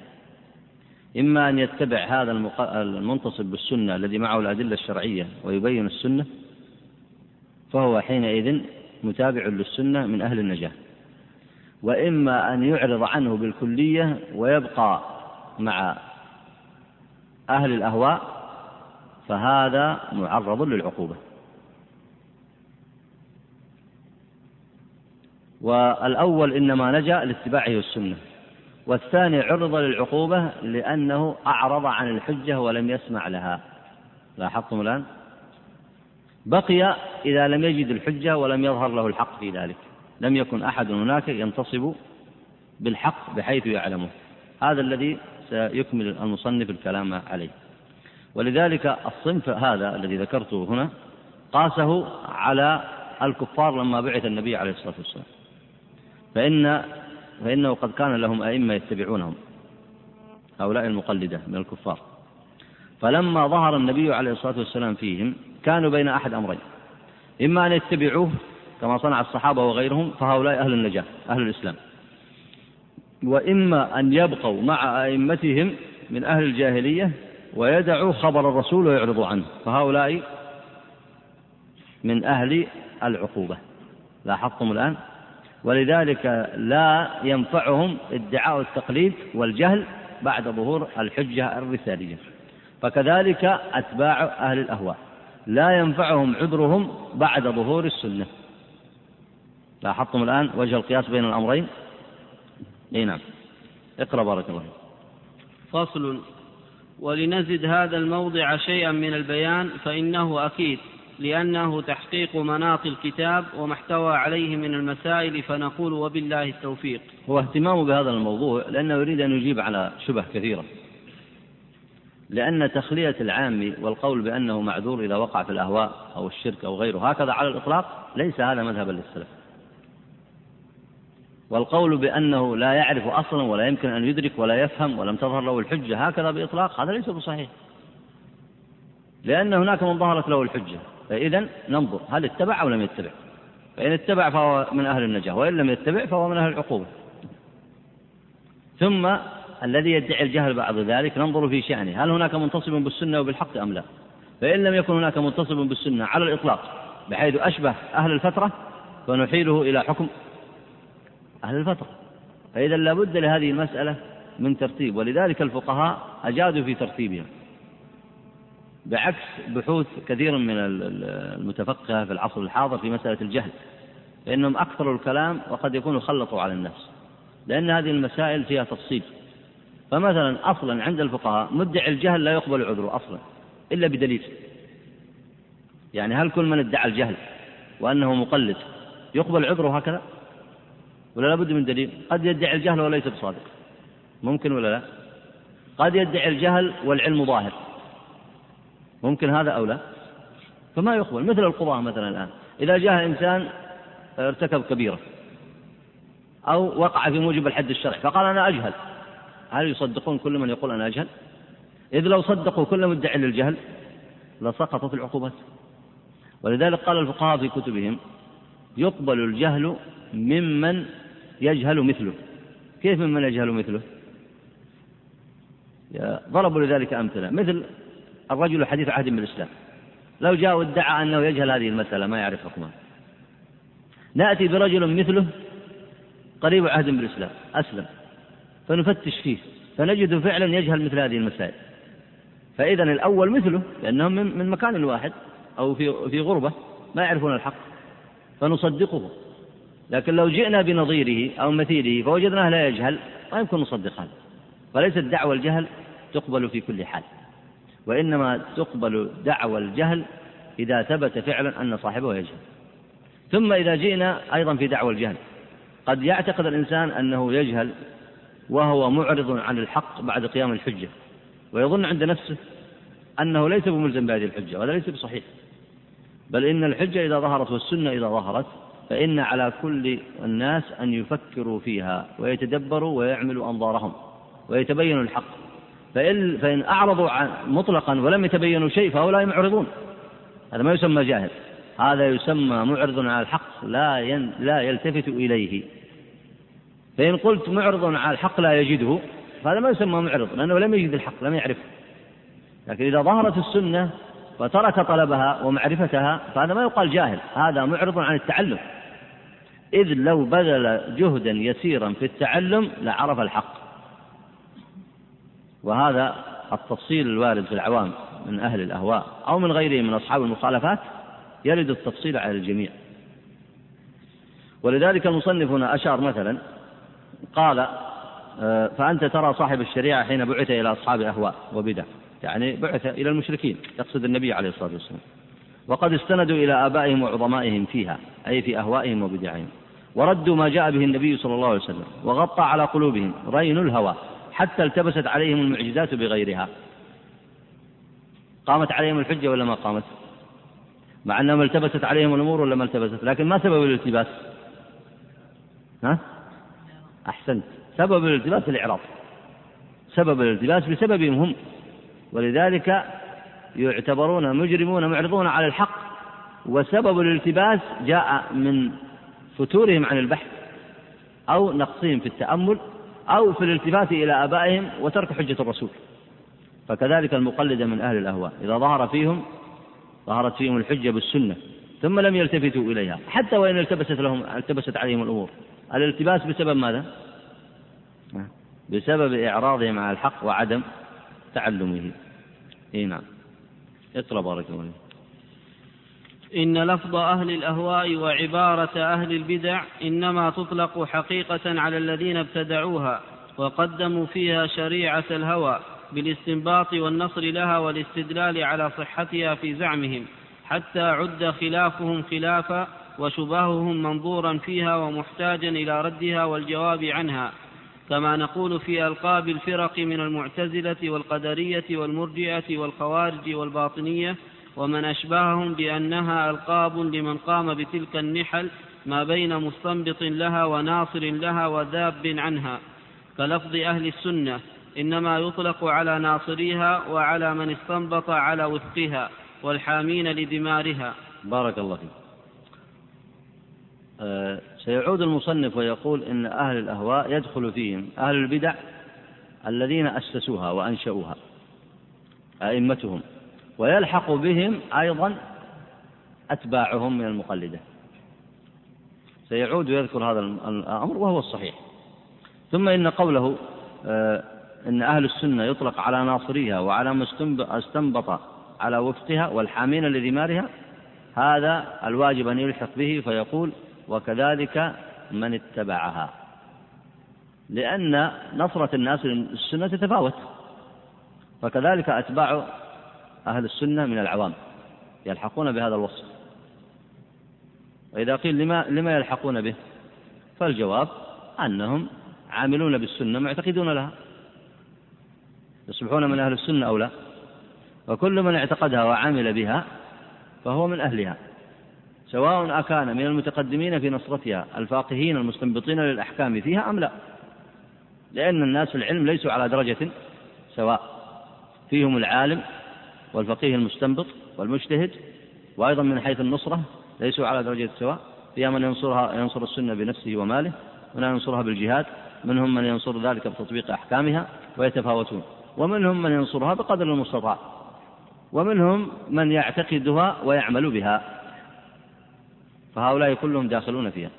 Speaker 1: إما أن يتبع هذا المنتصب بالسنة الذي معه الأدلة الشرعية ويبين السنة فهو حينئذ متابع للسنة من أهل النجاة. وإما أن يعرض عنه بالكلية ويبقى مع أهل الأهواء فهذا معرض للعقوبة. والأول إنما نجا لاتباعه السنة. والثاني عرض للعقوبة لأنه أعرض عن الحجة ولم يسمع لها. لاحظتم الآن؟ بقي إذا لم يجد الحجة ولم يظهر له الحق في ذلك. لم يكن أحد هناك ينتصب بالحق بحيث يعلمه. هذا الذي سيكمل المصنف الكلام عليه. ولذلك الصنف هذا الذي ذكرته هنا قاسه على الكفار لما بعث النبي عليه الصلاة والسلام. فإن فإنه قد كان لهم أئمة يتبعونهم هؤلاء المقلدة من الكفار. فلما ظهر النبي عليه الصلاة والسلام فيهم كانوا بين أحد أمرين إما أن يتبعوه كما صنع الصحابة وغيرهم فهؤلاء أهل النجاة أهل الإسلام وإما أن يبقوا مع أئمتهم من أهل الجاهلية ويدعوا خبر الرسول ويعرضوا عنه. فهؤلاء من أهل العقوبة. لاحظتم الآن؟ ولذلك لا ينفعهم ادعاء التقليد والجهل بعد ظهور الحجة الرسالية. فكذلك أتباع أهل الأهواء. لا ينفعهم عذرهم بعد ظهور السنة. لاحظتم الآن وجه القياس بين الأمرين؟ أي نعم. اقرأ بارك الله
Speaker 2: فصل. ولنزد هذا الموضع شيئا من البيان فإنه أكيد. لأنه تحقيق مناط الكتاب وما احتوى عليه من المسائل فنقول وبالله التوفيق.
Speaker 1: هو اهتمامه بهذا الموضوع لأنه يريد أن يجيب على شبه كثيرة. لأن تخلية العام والقول بأنه معذور إذا وقع في الأهواء أو الشرك أو غيره هكذا على الإطلاق ليس هذا مذهبا للسلف والقول بأنه لا يعرف أصلا ولا يمكن أن يدرك ولا يفهم ولم تظهر له الحجة هكذا بإطلاق هذا ليس بصحيح. لأن هناك من ظهرت له الحجة. فإذا ننظر هل اتبع أو لم يتبع. فإن اتبع فهو من أهل النجاة وإن لم يتبع فهو من أهل العقوبة. ثم الذي يدعي الجهل بعد ذلك ننظر في شأنه هل هناك منتصب بالسنة وبالحق أم لا؟ فإن لم يكن هناك منتصب بالسنة على الإطلاق بحيث أشبه أهل الفترة فنحيله إلى حكم أهل الفترة. فإذا لابد لهذه المسألة من ترتيب ولذلك الفقهاء أجادوا في ترتيبها بعكس بحوث كثير من المتفقهة في العصر الحاضر في مسألة الجهل فإنهم أكثروا الكلام وقد يكونوا خلطوا على الناس لأن هذه المسائل فيها تفصيل. فمثلا أصلا عند الفقهاء مدعي الجهل لا يقبل عذره أصلا إلا بدليل. يعني هل كل من ادعى الجهل وأنه مقلد يقبل عذره هكذا؟ ولا لابد من دليل؟ قد يدعي الجهل وليس بصادق. ممكن ولا لا؟ قد يدعي الجهل والعلم ظاهر. ممكن هذا أو لا؟ فما يقبل مثل القضاة مثلا الآن. إذا جاء إنسان ارتكب كبيرة أو وقع في موجب الحد الشرعي فقال أنا أجهل. هل يصدقون كل من يقول أنا أجهل؟ إذ لو صدقوا كل مدعي للجهل لسقطت العقوبات. ولذلك قال الفقهاء في كتبهم يقبل الجهل ممن يجهل مثله. كيف ممن يجهل مثله؟ ضربوا لذلك أمثلة. مثل الرجل حديث عهد بالإسلام لو جاء وادعى أنه يجهل هذه المسألة ما يعرف حكمها نأتي برجل مثله قريب عهد بالإسلام أسلم. فنفتش فيه. فنجد فعلا يجهل مثل هذه المسائل. فإذا الأول مثله لأنهم من مكان واحد أو في في غربة ما يعرفون الحق. فنصدقه. لكن لو جئنا بنظيره أو مثيله فوجدناه لا يجهل ما يمكن نصدق هذا فليست دعوى الجهل تقبل في كل حال. وإنما تقبل دعوى الجهل إذا ثبت فعلا أن صاحبه يجهل. ثم إذا جئنا أيضا في دعوى الجهل. قد يعتقد الإنسان أنه يجهل وهو معرض عن الحق بعد قيام الحجة ويظن عند نفسه أنه ليس بملزم بهذه الحجة وهذا ليس بصحيح. بل إن الحجة إذا ظهرت والسنة إذا ظهرت فإن على كل الناس أن يفكروا فيها ويتدبروا ويعملوا أنظارهم ويتبينوا الحق. فإن, فإن أعرضوا عن مطلقا ولم يتبينوا شيء فهؤلاء معرضون. هذا ما يسمى جاهل. هذا يسمى معرض على الحق لا ين لا يلتفت إليه. فإن قلت معرض على الحق لا يجده فهذا ما يسمى معرض لأنه لم يجد الحق لم يعرفه. لكن إذا ظهرت السنة وترك طلبها ومعرفتها فهذا ما يقال جاهل. هذا معرض عن التعلم. إذ لو بذل جهدا يسيرا في التعلم لعرف الحق. وهذا التفصيل الوارد في العوام من أهل الأهواء أو من غيرهم من أصحاب المخالفات يرد التفصيل على الجميع. ولذلك المصنف هنا أشار مثلا قال آه، فأنت ترى صاحب الشريعة حين بعث إلى أصحاب أهواء وبدع يعني بعث إلى المشركين يقصد النبي عليه الصلاة والسلام. وقد استندوا إلى آبائهم وعظمائهم فيها أي في أهوائهم وبدعهم. وردوا ما جاء به النبي صلى الله عليه وسلم وغطى على قلوبهم رين الهوى. حتى التبست عليهم المعجزات بغيرها. قامت عليهم الحجة ولا ما قامت؟ مع أنها التبست عليهم الأمور ولا ما التبست؟ لكن ما سبب الالتباس؟ ها؟ أحسنت. سبب الالتباس الإعراض سبب الالتباس بسببهم هم. ولذلك يعتبرون مجرمون معرضون على الحق. وسبب الالتباس جاء من فتورهم عن البحث أو نقصهم في التأمل أو في الالتفات إلى آبائهم وترك حجة الرسول. فكذلك المقلد من أهل الأهواء. إذا ظهر فيهم ظهرت فيهم الحجة بالسنة ثم لم يلتفتوا إليها. حتى وإن التبست لهم التبست عليهم الأمور. الالتباس بسبب ماذا؟ بسبب إعراضهم على الحق وعدم تعلمه. اي نعم. اقرأ بارك الله
Speaker 2: إن لفظ أهل الأهواء وعبارة أهل البدع إنما تطلق حقيقة على الذين ابتدعوها وقدموا فيها شريعة الهوى بالاستنباط والنصر لها والاستدلال على صحتها في زعمهم حتى عد خلافهم خلافا وشبههم منظورا فيها ومحتاجا إلى ردها والجواب عنها كما نقول في ألقاب الفرق من المعتزلة والقدرية والمرجئة والخوارج والباطنية ومن أشبههم بأنها ألقاب لمن قام بتلك النحل ما بين مستنبط لها وناصر لها وذاب عنها كلفظ أهل السنة إنما يطلق على ناصريها وعلى من استنبط على وفقها والحامين لدمارها.
Speaker 1: بارك الله فيك. أه سيعود المصنف ويقول إن أهل الأهواء يدخل فيهم أهل البدع الذين أسسوها وأنشأوها أئمتهم. ويلحق بهم أيضا أتباعهم من المقلدة. سيعود ويذكر هذا الأمر وهو الصحيح. ثم إن قوله آه، إن أهل السنة يطلق على ناصريها وعلى ما استنبط على وفقها والحامين لذمارها هذا الواجب أن يلحق به فيقول وكذلك من اتبعها. لأن نصرة الناس للسنة تتفاوت فكذلك أتباع أهل السنة من العوام يلحقون بهذا الوصف. وإذا قيل لما, لما يلحقون به؟ فالجواب أنهم عاملون بالسنة معتقدون لها. يصبحون من أهل السنة أو لا؟ وكل من اعتقدها وعمل بها فهو من أهلها سواء أكان من المتقدمين في نصرتها الفاقهين المستنبطين للأحكام فيها أم لا. لأن الناس العلم ليسوا على درجة سواء فيهم العالم والفقيه المستنبط والمجتهد وأيضا من حيث النصرة ليسوا على درجة سواء فيها من ينصرها ينصر السنة بنفسه وماله ومن ينصرها بالجهاد منهم من ينصر ذلك بتطبيق أحكامها ويتفاوتون ومنهم من ينصرها بقدر المستطاع ومنهم من يعتقدها ويعمل بها فهؤلاء كلهم داخلون فيها.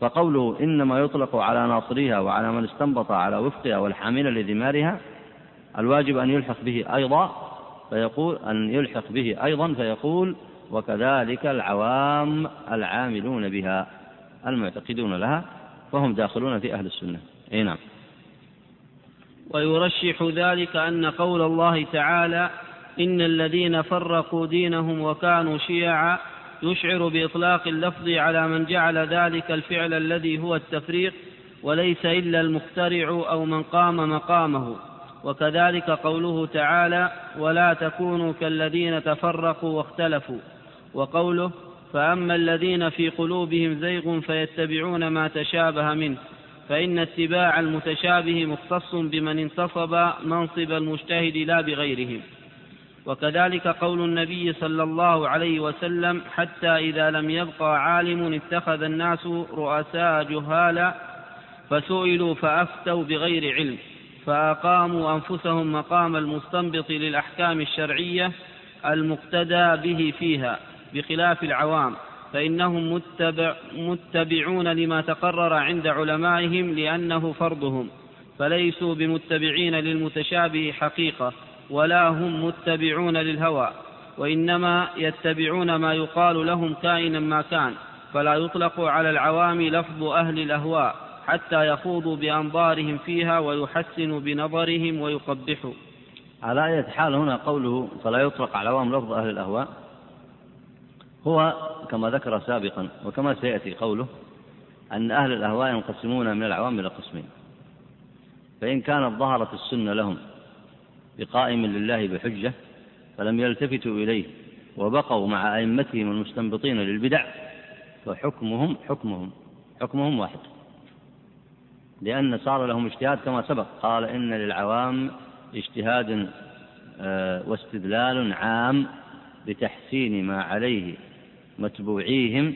Speaker 1: فقوله إنما يطلق على ناصريها وعلى من استنبط على وفقها والحامل لذمارها الواجب أن يلحق به أيضا فيقول أن يلحق به أيضا فيقول وكذلك العوام العاملون بها المعتقدون لها فهم داخلون في أهل السنة. أي نعم.
Speaker 2: ويرشح ذلك أن قول الله تعالى إن الذين فرقوا دينهم وكانوا شيعا يشعر بإطلاق اللفظ على من جعل ذلك الفعل الذي هو التفريق وليس إلا المخترع أو من قام مقامه. وكذلك قوله تعالى ولا تكونوا كالذين تفرقوا واختلفوا وقوله فأما الذين في قلوبهم زيغ فيتبعون ما تشابه منه فإن اتباع المتشابه مختص بمن انتصب منصب المجتهد لا بغيرهم وكذلك قول النبي صلى الله عليه وسلم حتى إذا لم يبقى عالم اتخذ الناس رؤساء جهالا فسئلوا فأفتوا بغير علم فأقاموا أنفسهم مقام المستنبط للأحكام الشرعية المقتدى به فيها بخلاف العوام فإنهم متبع متبعون لما تقرر عند علمائهم لأنه فرضهم فليسوا بمتبعين للمتشابه حقيقة ولا هم متبعون للهوى وإنما يتبعون ما يقال لهم كائنا ما كان فلا يطلق على العوام لفظ أهل الأهواء. حتى يخوضوا بأنظارهم فيها ويحسنوا بنظرهم ويقبحوا.
Speaker 1: على أية حال هنا قوله فلا يطلق على العوام لفظ أهل الأهواء. هو كما ذكر سابقا وكما سيأتي قوله أن أهل الأهواء ينقسمون من العوام إلى قسمين. فإن كانت ظهرت السنة لهم بقائم لله بحجة فلم يلتفتوا إليه وبقوا مع أئمتهم المستنبطين للبدع فحكمهم حكمهم حكمهم واحد. لأن صار لهم اجتهاد كما سبق. قال إن للعوام اجتهاد آه، واستدلال عام بتحسين ما عليه متبوعيهم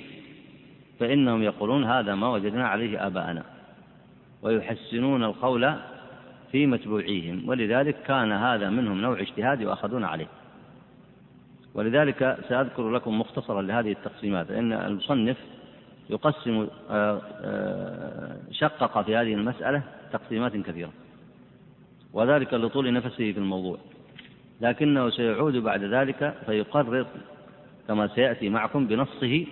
Speaker 1: فإنهم يقولون هذا ما وجدنا عليه آباءنا ويحسنون القول في متبوعيهم ولذلك كان هذا منهم نوع اجتهاد يؤخذون عليه. ولذلك سأذكر لكم مختصرا لهذه التقسيمات لأن المصنف يقسم آه، آه، شقق في هذه المسألة تقسيمات كثيرة وذلك لطول نفسه في الموضوع لكنه سيعود بعد ذلك فيقرر كما سيأتي معكم بنصه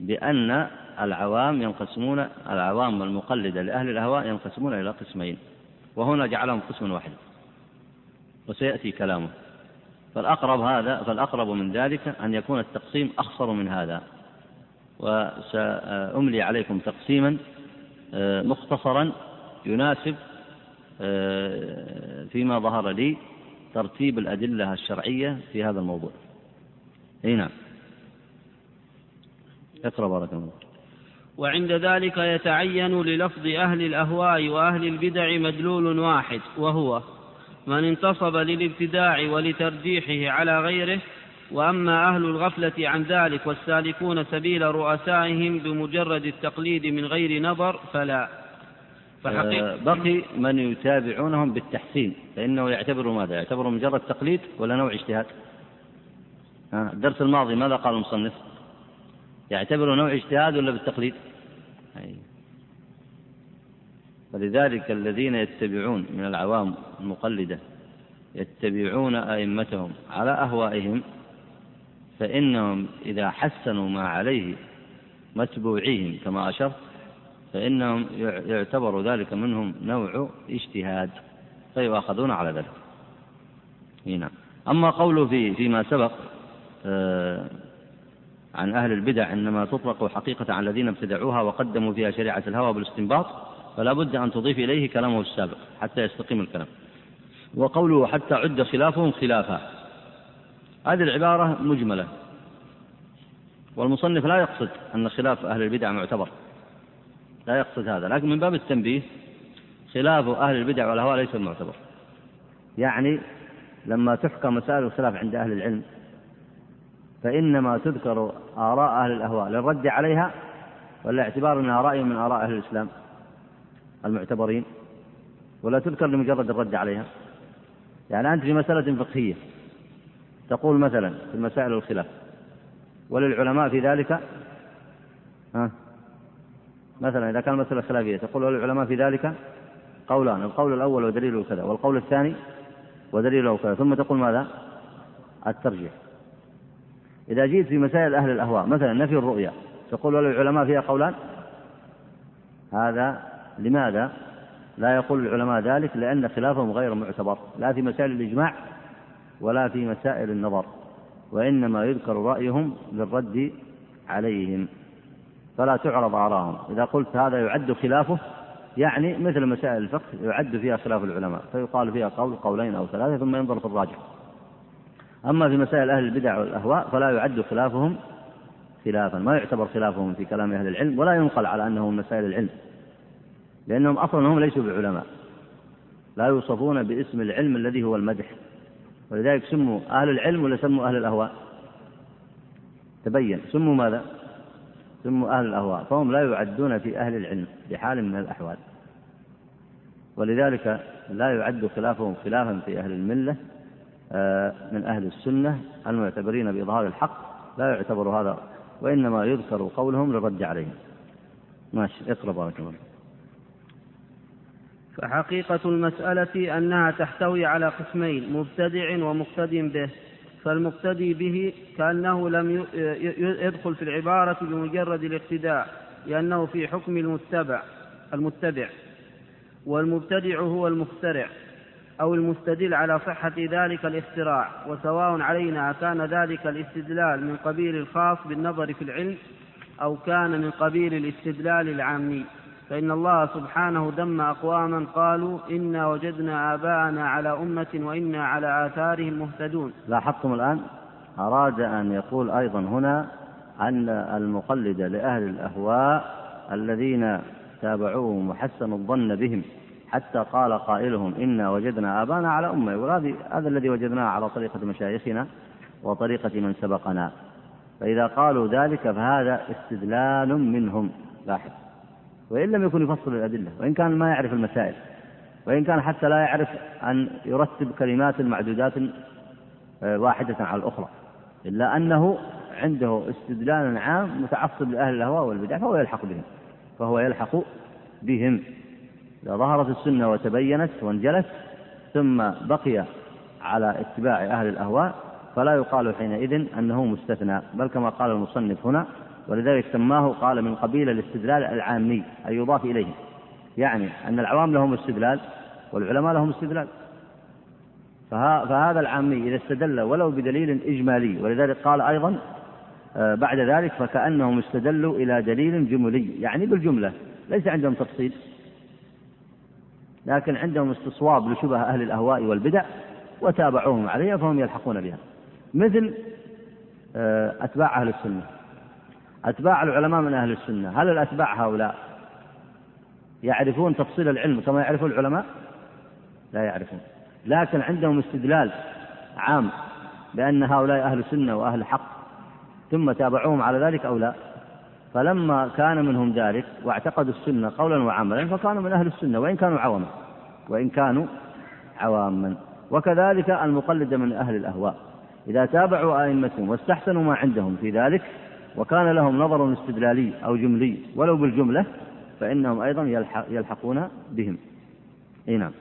Speaker 1: بأن العوام ينقسمون العوام المقلدة لأهل الأهواء ينقسمون إلى قسمين وهنا جعلهم قسما واحدا وسيأتي كلامه. فالأقرب هذا فالأقرب من ذلك أن يكون التقسيم أخصر من هذا. وسأملي عليكم تقسيما آه، مختصرا يناسب آه، فيما ظهر لي ترتيب الأدلة الشرعية في هذا الموضوع. أي نعم. اقرأ بارك الله
Speaker 2: وعند ذلك يتعين للفظ أهل الأهواء وأهل البدع مدلول واحد وهو من انتصب للابتداع ولترجيحه على غيره وأما أهل الغفلة عن ذلك والسالكون سبيل رؤسائهم بمجرد التقليد من غير نظر فلا
Speaker 1: فحقيقة آه، بقي من يتابعونهم بالتحسين فإنه يعتبر ماذا؟ يعتبر مجرد تقليد ولا نوع اجتهاد؟ الدرس الماضي ماذا قال المصنف؟ يعتبر نوع اجتهاد ولا بالتقليد؟ فلذلك الذين يتبعون من العوام المقلدة يتبعون أئمتهم على أهوائهم فإنهم إذا حسنوا ما عليه متبوعيهم كما أشرت فإنهم يعتبر ذلك منهم نوع اجتهاد فيؤاخذون على ذلك. نعم. أما قوله في فيما سبق آه، عن أهل البدع إنما تطلق حقيقة على الذين ابتدعوها وقدموا فيها شريعة الهوى بالاستنباط فلا بد أن تضيف إليه كلامه السابق حتى يستقيم الكلام. وقوله حتى عد خلافهم خلافا. هذه العبارة مجملة. والمصنف لا يقصد أن خلاف أهل البدع معتبر. لا يقصد هذا لكن من باب التنبيه خلاف أهل البدع والأهواء ليس معتبر. يعني لما تحكم مسائل الخلاف عند أهل العلم فإنما تذكر آراء أهل الأهواء للرد عليها ولا اعتبار أنها رأي من آراء أهل الإسلام المعتبرين ولا تذكر لمجرد الرد عليها. يعني أنت في مسألة فقهية تقول مثلا في المسائل الخلاف وللعلماء في ذلك؟ ها؟ مثلا إذا كان مسألة خلافية تقول وللعلماء في ذلك؟ قولان القول الأول ودليله كذا والقول الثاني ودليله كذا ثم تقول ماذا؟ الترجيح. إذا جئت في مسائل أهل الأهواء مثلا نفي الرؤيا تقول وللعلماء فيها قولان؟ هذا لماذا لا يقول العلماء ذلك؟ لأن خلافهم غير معتبر لا في مسائل الإجماع ولا في مسائل النظر وإنما يذكر رأيهم للرد عليهم فلا تعرض آراءهم إذا قلت هذا يعد خلافه يعني مثل مسائل الفقه يعد فيها خلاف العلماء فيقال فيها قول قولين أو ثلاثة ثم ينظر في الراجح. أما في مسائل أهل البدع والأهواء فلا يعد خلافهم خلافا ما يعتبر خلافهم في كلام أهل العلم ولا ينقل على أنه من مسائل العلم لأنهم أصلا هم ليسوا بعلماء لا يوصفون باسم العلم الذي هو المدح. ولذلك سموا أهل العلم ولا سموا أهل الأهواء؟ تبين. سموا ماذا؟ سموا أهل الأهواء. فهم لا يعدون في أهل العلم بحال من الأحوال. ولذلك لا يعد خلافهم خلافا في أهل الملة آه، من أهل السنة المعتبرين بإظهار الحق. لا يعتبر هذا وإنما يذكر قولهم للرد عليهم. ماشي اقرأ بارك الله
Speaker 2: فحقيقة المسألة أنها تحتوي على قسمين مبتدع ومقتد به. فالمقتدي به كأنه لم يدخل في العبارة بمجرد الاقتداء لأنه في حكم المتبع المتبع. والمبتدع هو المخترع أو المستدل على صحة ذلك الاختراع. وسواء علينا كان ذلك الاستدلال من قبيل الخاص بالنظر في العلم أو كان من قبيل الاستدلال العامي. فإن الله سبحانه ذم أقواما قالوا إنا وجدنا آباءنا على أمة وإنا على آثارهم مهتدون.
Speaker 1: لاحظتم الآن؟ أراد أن يقول أيضا هنا أن المقلد لأهل الأهواء الذين تابعوهم وحسنوا الظن بهم حتى قال قائلهم إنا وجدنا آبانا على أمة. وهذه هذا الذي وجدناه على طريقة مشايخنا وطريقة من سبقنا. فإذا قالوا ذلك فهذا استدلال منهم. لاحظ. وإن لم يكن يفصل الأدلة وإن كان ما يعرف المسائل وإن كان حتى لا يعرف أن يرتب كلمات معدودات آه، واحدة على الأخرى إلا أنه عنده استدلال عام متعصب لأهل الأهواء والبدع فهو يلحق بهم فهو يلحق بهم. إذا ظهرت السنة وتبينت وانجلت ثم بقي على اتباع أهل الأهواء فلا يقال حينئذ أنه مستثنى بل كما قال المصنف هنا ولذلك سماه قال من قبيل الاستدلال العامي أي يضاف إليه. يعني أن العوام لهم استدلال والعلماء لهم استدلال. فهذا العامي إذا استدل ولو بدليل إجمالي ولذلك قال أيضا آه، بعد ذلك فكأنهم استدلوا إلى دليل جملي. يعني بالجملة ليس عندهم تفصيل. لكن عندهم استصواب لشبه أهل الأهواء والبدع وتابعوهم عليها فهم يلحقون بها. مثل آه، أتباع أهل السنة. أتباع العلماء من أهل السنة. هل الأتباع هؤلاء يعرفون تفصيل العلم كما يعرفون العلماء؟ لا يعرفون. لكن عندهم استدلال عام بأن هؤلاء أهل السنة وأهل الحق ثم تابعوهم على ذلك أو لا. فلما كان منهم ذلك واعتقدوا السنة قولا وعملا فكانوا من أهل السنة وإن كانوا عواما وإن كانوا عواما. وكذلك المقلد من أهل الأهواء. إذا تابعوا أئمتهم واستحسنوا ما عندهم في ذلك وكان لهم نظر استدلالي أو جملي ولو بالجملة فإنهم أيضا يلحقون بهم. أي نعم.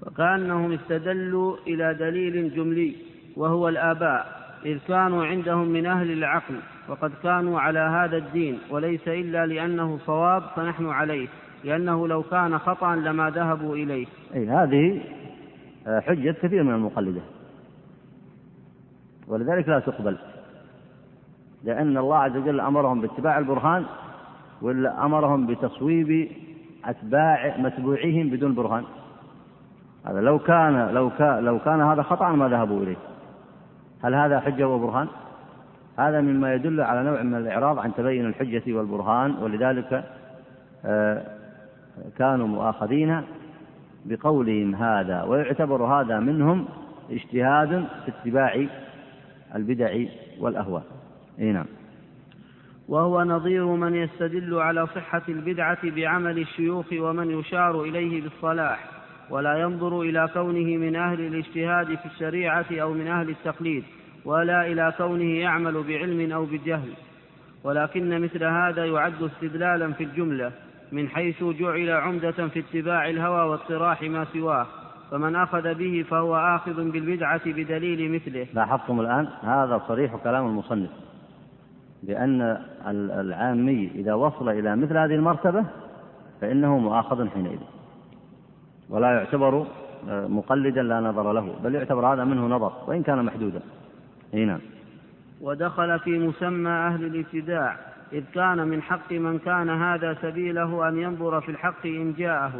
Speaker 2: فكأنهم استدلوا إلى دليل جملي وهو الآباء إذ كانوا عندهم من أهل العقل وقد كانوا على هذا الدين وليس إلا لأنه صواب فنحن عليه لأنه لو كان خطأ لما ذهبوا إليه.
Speaker 1: أي هذه حجة كثير من المقلدة ولذلك لا تقبل. لأن الله عز وجل أمرهم باتباع البرهان ولا أمرهم بتصويب أتباع متبوعيهم بدون برهان. هذا لو كان لو كان لو كان هذا خطأ ما ذهبوا إليه. هل هذا حجة وبرهان؟ هذا مما يدل على نوع من الإعراض عن تبين الحجة والبرهان ولذلك آه، كانوا مؤاخذين بقولهم هذا ويعتبر هذا منهم اجتهاد في اتباع البدع والأهواء. إي نعم.
Speaker 2: وهو نظير من يستدل على صحة البدعة بعمل الشيوخ ومن يشار إليه بالصلاح ولا ينظر إلى كونه من أهل الاجتهاد في الشريعة أو من أهل التقليد ولا إلى كونه يعمل بعلم أو بجهل ولكن مثل هذا يعد استدلالا في الجملة من حيث جعل عمدة في اتباع الهوى واطراح ما سواه فمن أخذ به فهو آخذ بالبدعة بدليل مثله.
Speaker 1: لاحظتم الآن؟ هذا صريح كلام المصنف. بأن العامي إذا وصل إلى مثل هذه المرتبة فإنه مؤاخذ حينئذ. ولا يعتبر آه، مقلدا لا نظر له بل يعتبر هذا منه نظر وإن كان محدودا. إي نعم.
Speaker 2: ودخل في مسمى أهل الابتداع إذ كان من حق من كان هذا سبيله أن ينظر في الحق إن جاءه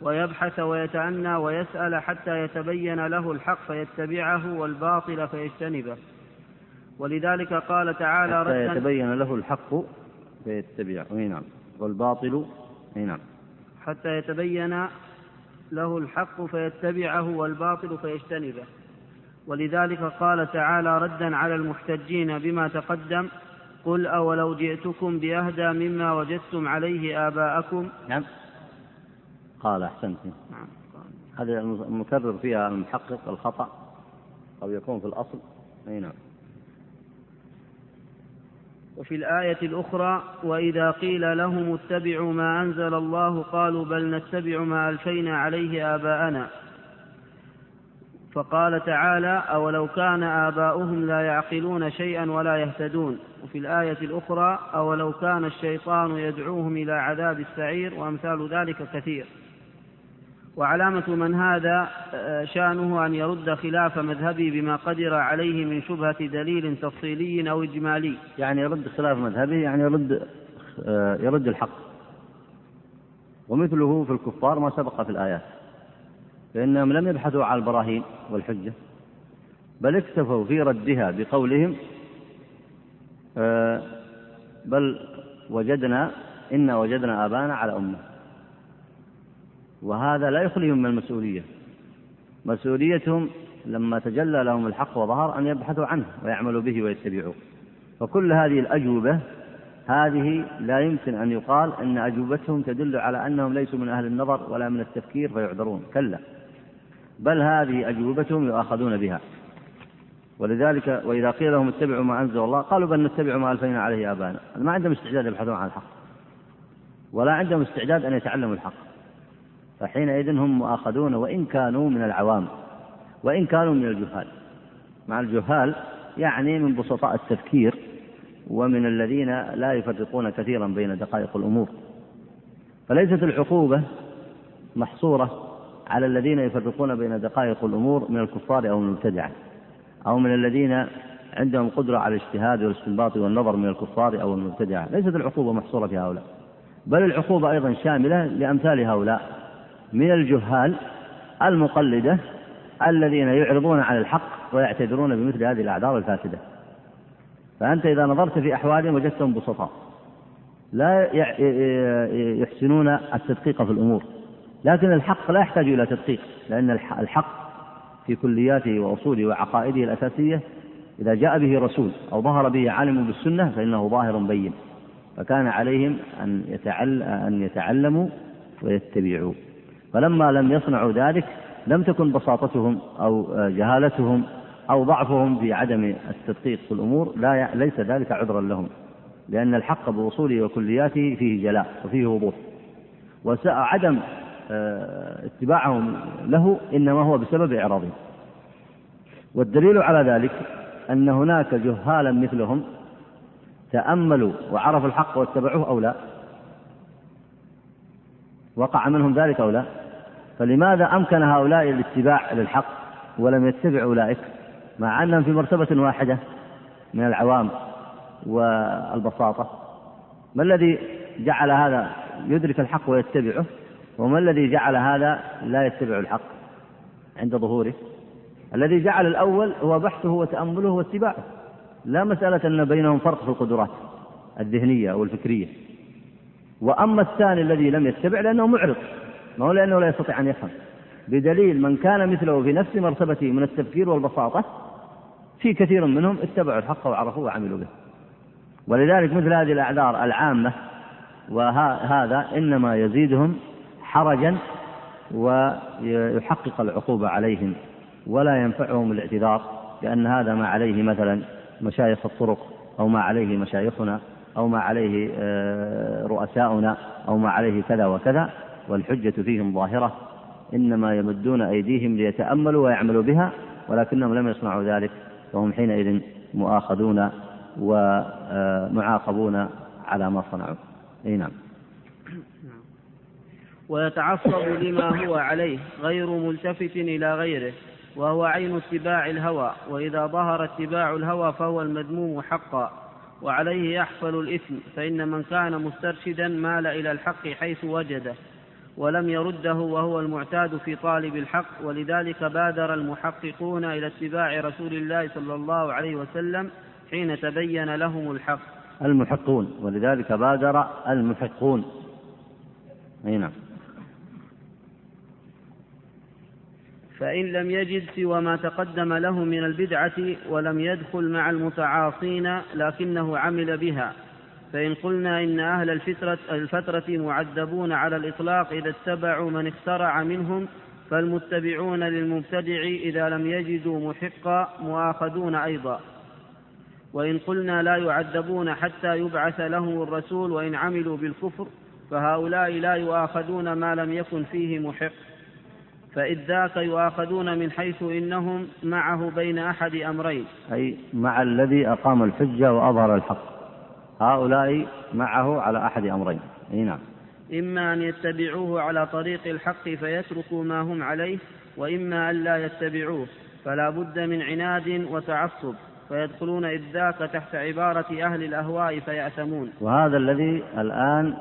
Speaker 2: ويبحث ويتأنى ويسأل حتى يتبين له الحق فيتبعه والباطل فيجتنبه. ولذلك قال تعالى
Speaker 1: حتى يتبين له الحق فيتبعه. أي نعم. والباطل أي نعم.
Speaker 2: حتى يتبين له الحق فيتبعه والباطل فيجتنبه. ولذلك قال تعالى ردا على المحتجين بما تقدم قل أولو جئتكم بأهدى مما وجدتم عليه آباءكم؟
Speaker 1: نعم. قال أحسنت. نعم هذا المكرر فيها المحقق الخطأ أو يكون في الأصل. أي نعم.
Speaker 2: وفي الآية الأخرى وإذا قيل لهم اتبعوا ما أنزل الله قالوا بل نتبع ما ألفينا عليه آباءنا. فقال تعالى أولو كان آباؤهم لا يعقلون شيئا ولا يهتدون. وفي الآية الأخرى أولو كان الشيطان يدعوهم إلى عذاب السعير وأمثال ذلك كثير. وعلامة من هذا آه، شأنه أن يرد خلاف مذهبي بما قدر عليه من شبهة دليل تفصيلي أو إجمالي.
Speaker 1: يعني يرد خلاف مذهبه يعني يرد آه، يرد الحق. ومثله في الكفار ما سبق في الآيات. فإنهم لم يبحثوا على البراهين والحجة بل اكتفوا في ردها بقولهم آه، بل وجدنا إنا وجدنا آبانا على أمة. وهذا لا يخليهم من المسؤولية. مسؤوليتهم لما تجلى لهم الحق وظهر أن يبحثوا عنه ويعملوا به ويتبعوه. فكل هذه الأجوبة هذه لا يمكن أن يقال أن أجوبتهم تدل على أنهم ليسوا من أهل النظر ولا من التفكير فيعذرون. كلا. بل هذه أجوبتهم يؤاخذون بها. ولذلك وإذا قيل لهم اتبعوا ما أنزل الله قالوا بل نتبع ما ألفينا عليه آبانا ما عندهم استعداد يبحثون عن الحق. ولا عندهم استعداد أن يتعلموا الحق. فحينئذ هم مؤاخذون وإن كانوا من العوام وإن كانوا من الجهال. مع الجهال يعني من بسطاء التفكير ومن الذين لا يفرقون كثيرا بين دقائق الأمور. فليست العقوبة محصورة على الذين يفرقون بين دقائق الأمور من الكفار أو المبتدعة أو من الذين عندهم قدرة على الاجتهاد والاستنباط والنظر من الكفار أو المبتدعة. ليست العقوبة محصورة في هؤلاء بل العقوبة أيضا شاملة لأمثال هؤلاء. من الجهال المقلدة الذين يعرضون عن الحق ويعتذرون بمثل هذه الأعذار الفاسدة. فأنت إذا نظرت في أحوالهم وجدتهم بسطاء. لا يحسنون التدقيق في الأمور. لكن الحق لا يحتاج إلى تدقيق لأن الحق في كلياته وأصوله وعقائده الأساسية إذا جاء به رسول أو ظهر به عالم بالسنة فإنه ظاهر بين. فكان عليهم أن, أن يتعلموا ويتبعوا. فلما لم يصنعوا ذلك لم تكن بساطتهم أو جهالتهم أو ضعفهم في عدم التدقيق في الأمور لا ليس ذلك عذرا لهم لأن الحق بوصوله وكلياته فيه جلاء وفيه وضوح. وعدم آه، اتباعهم له إنما هو بسبب إعراضهم والدليل على ذلك أن هناك جهالا مثلهم تأملوا وعرفوا الحق واتبعوه أو لا. وقع منهم ذلك أو لا؟ فلماذا أمكن هؤلاء الاتباع للحق ولم يتبع أولئك؟ مع أنهم في مرتبة واحدة من العوام والبساطة. ما الذي جعل هذا يدرك الحق ويتبعه؟ وما الذي جعل هذا لا يتبع الحق عند ظهوره؟ الذي جعل الأول هو بحثه وتأمله واتباعه. لا مسألة أن بينهم فرق في القدرات الذهنية أو الفكرية. وأما الثاني الذي لم يتبع لأنه معرض. ما هو لأنه لا يستطيع أن يفهم. بدليل من كان مثله في نفس مرتبته من التفكير والبساطة في كثير منهم اتبعوا الحق وعرفوه وعملوا به. ولذلك مثل هذه الأعذار العامة وهذا إنما يزيدهم حرجا ويحقق العقوبة عليهم ولا ينفعهم الاعتذار لأن هذا ما عليه مثلا مشايخ الطرق أو ما عليه مشايخنا أو ما عليه آه، رؤساؤنا أو ما عليه كذا وكذا. والحجة فيهم ظاهرة إنما يمدون أيديهم ليتأملوا ويعملوا بها ولكنهم لم يصنعوا ذلك وهم حينئذ مؤاخذون ومعاقبون على ما صنعوا. أي نعم.
Speaker 2: ويتعصب لما هو عليه غير ملتفت إلى غيره وهو عين اتباع الهوى وإذا ظهر اتباع الهوى فهو المذموم حقا وعليه يحفل الإثم فإن من كان مسترشدا مال إلى الحق حيث وجده. ولم يرده وهو المعتاد في طالب الحق ولذلك بادر المحققون إلى اتباع رسول الله صلى الله عليه وسلم حين تبين لهم الحق.
Speaker 1: المحقون ولذلك بادر المحقون. أي نعم.
Speaker 2: فإن لم يجد سوى ما تقدم له من البدعة ولم يدخل مع المتعاصين لكنه عمل بها. فإن قلنا إن أهل الفترة, الفترة معذبون على الإطلاق إذا اتبعوا من اخترع منهم فالمتبعون للمبتدع إذا لم يجدوا محقا مؤاخذون أيضا. وإن قلنا لا يعذبون حتى يبعث لهم الرسول وإن عملوا بالكفر فهؤلاء لا يؤاخذون ما لم يكن فيه محق. فإذ ذاك يؤاخذون من حيث إنهم معه بين أحد أمرين.
Speaker 1: أي مع الذي أقام الحجة وأظهر الحق. هؤلاء معه على أحد أمرين. أي نعم.
Speaker 2: إما أن يتبعوه على طريق الحق فيتركوا ما هم عليه وإما أن لا يتبعوه فلا بد من عناد وتعصب فيدخلون إذ ذاك تحت عبارة أهل الأهواء فيأثمون.
Speaker 1: وهذا الذي الآن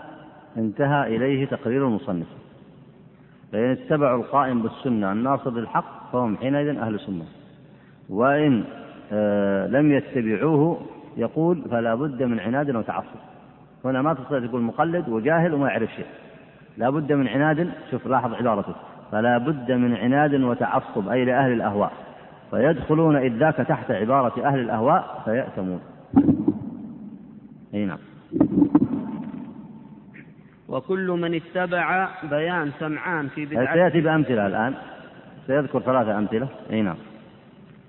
Speaker 1: انتهى إليه تقرير المصنف. فإن اتبعوا القائم بالسنة الناصر للحق فهم حينئذ أهل السنة وإن آه لم يتبعوه يقول فلا بد من عناد وتعصب. هنا ما تستطيع تقول مقلد وجاهل وما يعرف شيء. لا بد من عناد شوف لاحظ عبارته. فلا بد من عناد وتعصب أي لأهل الأهواء. فيدخلون إذ ذاك تحت عبارة أهل الأهواء فيأتمون. أي نعم.
Speaker 2: وكل من اتبع بيان سمعان في
Speaker 1: بدعته سيأتي بأمثلة الآن. سيذكر ثلاثة أمثلة. أي نعم.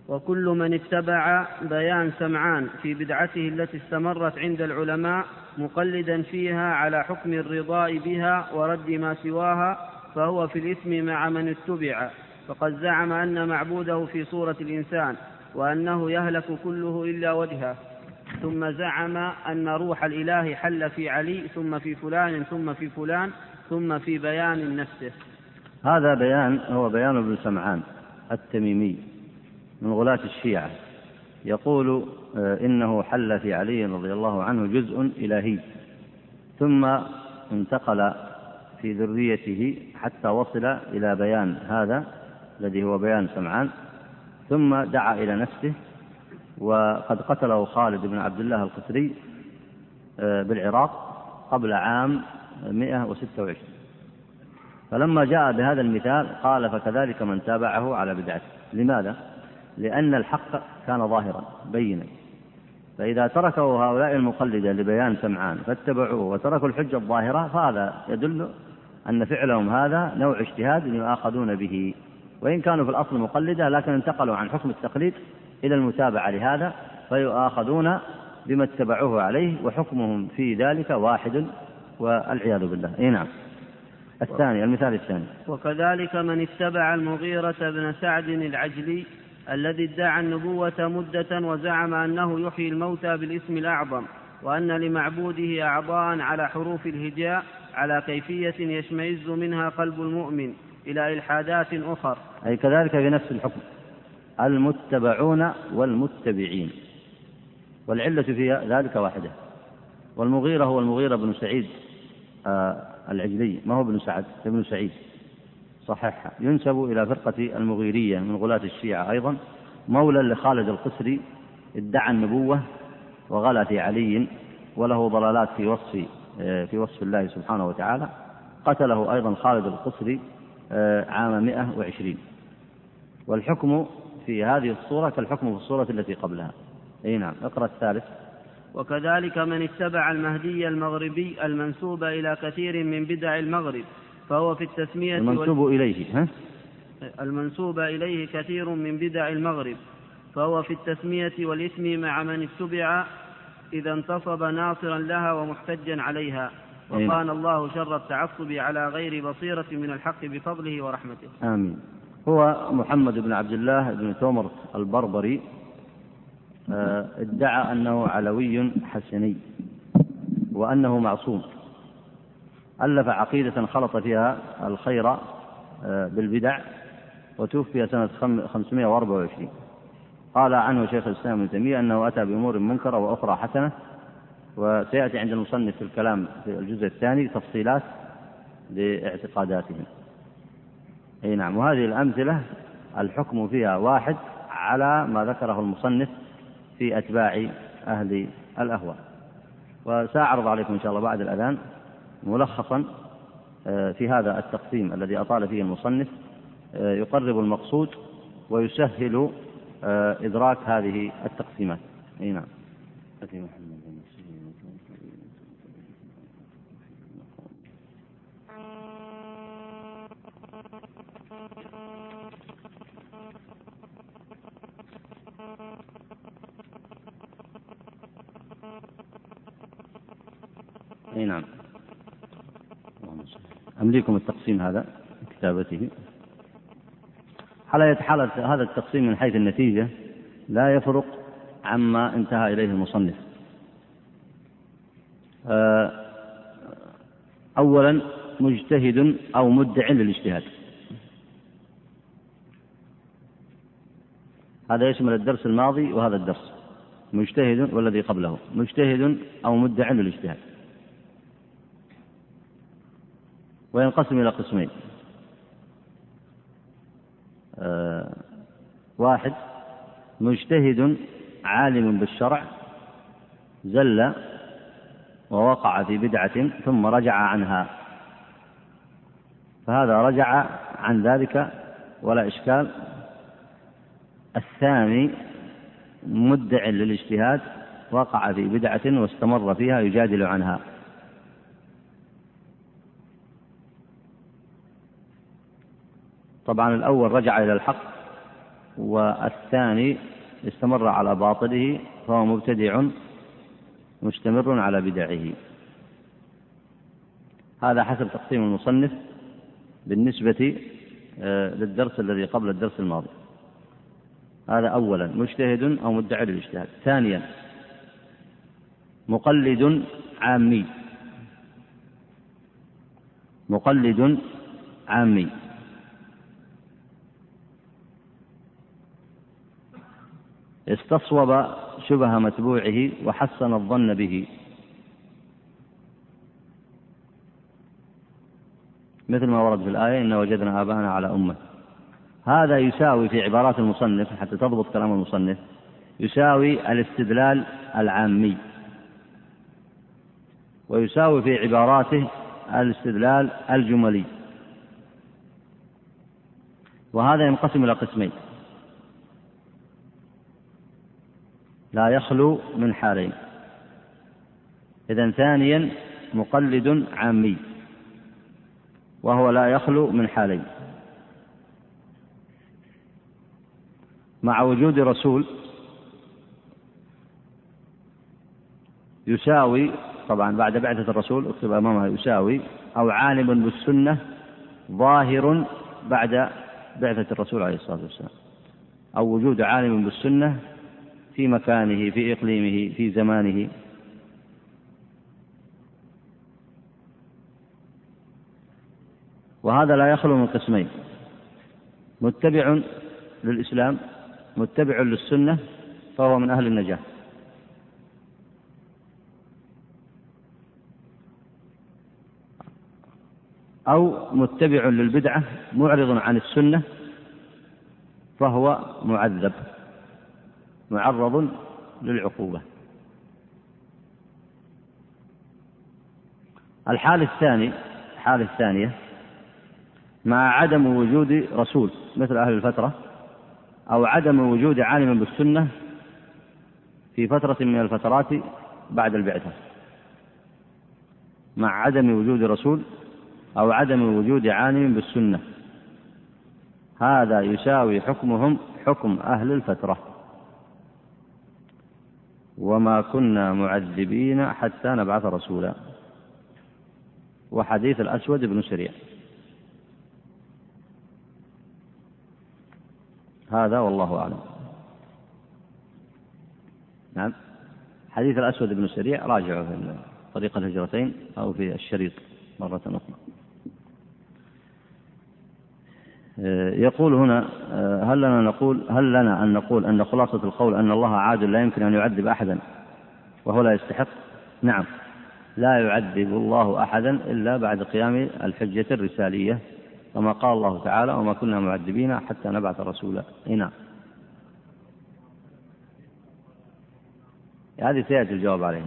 Speaker 2: وكل من اتبع بيان سمعان في بدعته التي استمرت عند العلماء مقلدا فيها على حكم الرضاء بها ورد ما سواها فهو في الإثم مع من اتبع. فقد زعم أن معبوده في صورة الإنسان وأنه يهلك كله إلا وجهه. ثم زعم أن روح الإله حل في علي ثم في فلان ثم في فلان ثم في بيان نفسه.
Speaker 1: هذا بيان هو بيان ابن سمعان التميمي. من غلاة الشيعة. يقول آه، إنه حل في علي رضي الله عنه جزء إلهي ثم انتقل في ذريته حتى وصل إلى بيان هذا الذي هو بيان سمعان ثم دعا إلى نفسه وقد قتله خالد بن عبد الله القسري آه، بالعراق قبل عام 126 فلما جاء بهذا المثال قال فكذلك من تابعه على بدعته. لماذا؟ لأن الحق كان ظاهرا بينا. فإذا تركه هؤلاء المقلدة لبيان سمعان فاتبعوه وتركوا الحجة الظاهرة فهذا يدل أن فعلهم هذا نوع اجتهاد يؤاخذون به. وإن كانوا في الأصل مقلدة لكن انتقلوا عن حكم التقليد إلى المتابعة لهذا فيؤاخذون بما اتبعوه عليه وحكمهم في ذلك واحد والعياذ بالله. إي نعم. الثاني المثال الثاني.
Speaker 2: وكذلك من اتبع المغيرة بن سعد العجلي الذي ادعى النبوة مدة وزعم أنه يحيي الموتى بالاسم الأعظم وأن لمعبوده أعضاء على حروف الهجاء على كيفية يشمئز منها قلب المؤمن إلى إلحادات أخر.
Speaker 1: أي كذلك في نفس الحكم. المتبعون والمتبعين. والعلة في ذلك واحدة. والمغيرة هو المغيرة بن سعيد آه العجلي. ما هو ابن سعد؟ ابن سعيد. صحيح ينسب إلى فرقة المغيرية من غلاة الشيعة أيضا مولى لخالد القسري ادعى النبوة وغلا في علي وله ضلالات في وصف آه، في وصف الله سبحانه وتعالى. قتله أيضا خالد القسري آه، عام 120 والحكم في هذه الصورة كالحكم في الصورة التي قبلها. أي نعم اقرأ الثالث.
Speaker 2: وكذلك من اتبع المهدي المغربي المنسوب إلى كثير من بدع المغرب. فهو في التسمية
Speaker 1: المنسوب وال... إليه ها؟
Speaker 2: المنسوب إليه كثير من بدع المغرب. فهو في التسمية والاسم مع من اتبع إذا انتصب ناصرا لها ومحتجا عليها. وقال الله شر التعصب على غير بصيرة من الحق بفضله ورحمته.
Speaker 1: آمين. هو محمد بن عبد الله بن تومر البربري آه، ادعى أنه علوي حسني وأنه معصوم. ألف عقيدة خلط فيها الخير آه، بالبدع وتوفي سنة 524 قال عنه شيخ الإسلام ابن تيمية أنه أتى بأمور منكرة وأخرى حسنة وسيأتي عند المصنف في الكلام في الجزء الثاني تفصيلات لاعتقاداتهم. أي نعم وهذه الأمثلة الحكم فيها واحد على ما ذكره المصنف في أتباع أهل الأهواء. وسأعرض عليكم إن شاء الله بعد الأذان. ملخصا آه، في هذا التقسيم الذي أطال فيه المصنف آه، يقرب المقصود ويسهل آه، إدراك هذه التقسيمات. أي نعم اي نعم امليكم التقسيم هذا كتابته؟ على حال هذا التقسيم من حيث النتيجة؟ لا يفرق عما انتهى إليه المصنف. آه، أولا مجتهد أو مدع للاجتهاد. هذا يشمل الدرس الماضي وهذا الدرس. مجتهد والذي قبله. مجتهد أو مدع للاجتهاد. وينقسم إلى قسمين. آه، واحد مجتهد عالم بالشرع زل ووقع في بدعة ثم رجع عنها. فهذا رجع عن ذلك ولا إشكال. الثاني مدع للاجتهاد وقع في بدعة واستمر فيها يجادل عنها. طبعا الأول رجع إلى الحق والثاني استمر على باطله فهو مبتدع مستمر على بدعه. هذا حسب تقسيم المصنف بالنسبة آه، للدرس الذي قبل الدرس الماضي. هذا أولا مجتهد أو مدعي للاجتهاد. ثانيا مقلد عامي. مقلد عامي. استصوب شبه متبوعه وحسن الظن به. مثل ما ورد في الآية إن وجدنا آباءنا على أمة. هذا يساوي في عبارات المصنف حتى تضبط كلام المصنف يساوي الاستدلال العامي. ويساوي في عباراته الاستدلال الجملي. وهذا ينقسم إلى قسمين. لا يخلو من حالين إذا ثانيا مقلد عامي وهو لا يخلو من حالين مع وجود رسول يساوي طبعا بعد بعثة الرسول اكتب أمامها يساوي أو عالم بالسنة ظاهر بعد بعثة الرسول عليه الصلاة والسلام. أو وجود عالم بالسنة في مكانه في إقليمه في زمانه. وهذا لا يخلو من قسمين. متبع للإسلام متبع للسنة فهو من أهل النجاة. أو متبع للبدعة معرض عن السنة فهو معذب. معرض للعقوبة. الحال الثاني الحالة الثانية مع عدم وجود رسول مثل أهل الفترة أو عدم وجود عالم بالسنة في فترة من الفترات بعد البعثة. مع عدم وجود رسول أو عدم وجود عالم بالسنة. هذا يساوي حكمهم حكم أهل الفترة. وما كنا معذبين حتى نبعث رسولا. وحديث الأسود بن سريع. هذا والله أعلم. نعم. حديث الأسود بن سريع راجعه في طريق الهجرتين أو في الشريط مرة أخرى. يقول هنا هل لنا نقول هل لنا أن نقول أن خلاصة القول أن الله عادل لا يمكن أن يعذب أحدا؟ وهو لا يستحق؟ نعم. لا يعذب الله أحدا إلا بعد قيام الحجة الرسالية كما قال الله تعالى وما كنا معذبين حتى نبعث رسولا. نعم. هذه سيأتي الجواب عليها.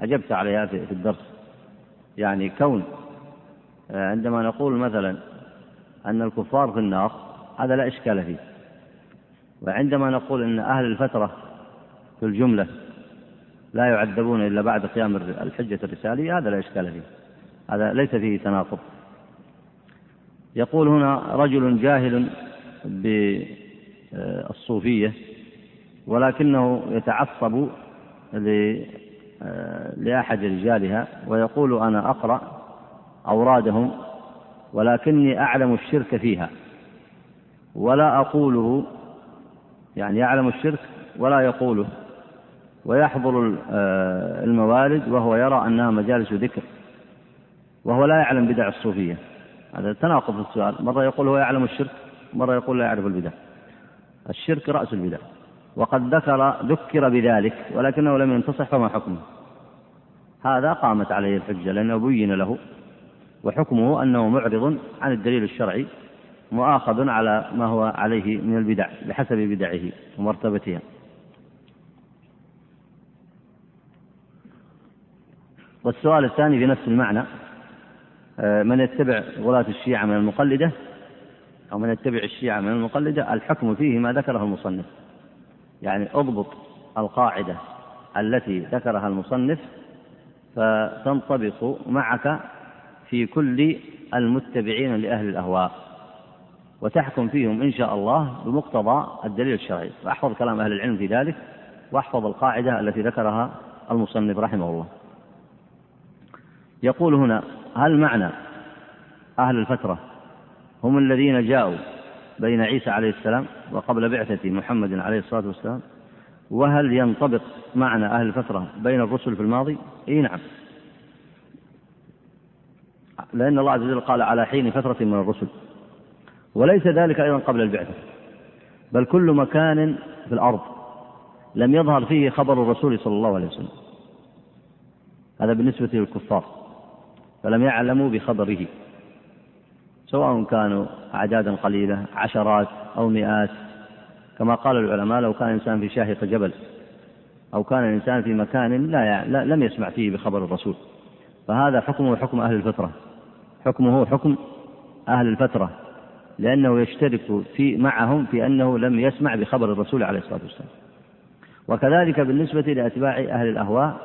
Speaker 1: أجبت عليها في الدرس. يعني كون آه، عندما نقول مثلا أن الكفار في النار هذا لا إشكال فيه. وعندما نقول أن أهل الفترة في الجملة لا يعذبون إلا بعد قيام الحجة الرسالية هذا لا إشكال فيه. هذا ليس فيه تناقض. يقول هنا رجل جاهل بالصوفية ولكنه يتعصب لأحد رجالها ويقول أنا أقرأ أورادهم ولكني أعلم الشرك فيها. ولا أقوله يعني يعلم الشرك ولا يقوله. ويحضر الموالد وهو يرى أنها مجالس ذكر. وهو لا يعلم بدع الصوفية. هذا تناقض في السؤال. مرة يقول هو يعلم الشرك مرة يقول لا يعرف البدع. الشرك رأس البدع. وقد ذكر ذكر بذلك ولكنه لم ينتصح فما حكمه؟ هذا قامت عليه الحجة لأنه بين له. وحكمه أنه معرض عن الدليل الشرعي مؤاخذ على ما هو عليه من البدع بحسب بدعه ومرتبتها والسؤال الثاني في نفس المعنى آه، من يتبع غلاة الشيعة من المقلدة؟ أو من يتبع الشيعة من المقلدة؟ الحكم فيه ما ذكره المصنف. يعني اضبط القاعدة التي ذكرها المصنف فتنطبق معك في كل المتبعين لأهل الأهواء وتحكم فيهم إن شاء الله بمقتضى الدليل الشرعي. وأحفظ كلام أهل العلم في ذلك وأحفظ القاعدة التي ذكرها المصنف رحمه الله. يقول هنا هل معنى أهل الفترة هم الذين جاءوا بين عيسى عليه السلام وقبل بعثة محمد عليه الصلاة والسلام؟ وهل ينطبق معنى أهل الفترة بين الرسل في الماضي؟ إي نعم. لأن الله عز وجل قال على حين فترة من الرسل وليس ذلك أيضا قبل البعثة بل كل مكان في الأرض لم يظهر فيه خبر الرسول صلى الله عليه وسلم. هذا بالنسبة للكفار فلم يعلموا بخبره سواء كانوا أعدادا قليلة عشرات أو مئات. كما قال العلماء لو كان الإنسان في شاهق جبل أو كان الإنسان في مكان لا, لا لم يسمع فيه بخبر الرسول. فهذا حكمه حكم أهل الفترة. حكمه حكم أهل الفترة. لأنه يشترك في معهم في أنه لم يسمع بخبر الرسول عليه الصلاة والسلام. وكذلك بالنسبة لأتباع أهل الأهواء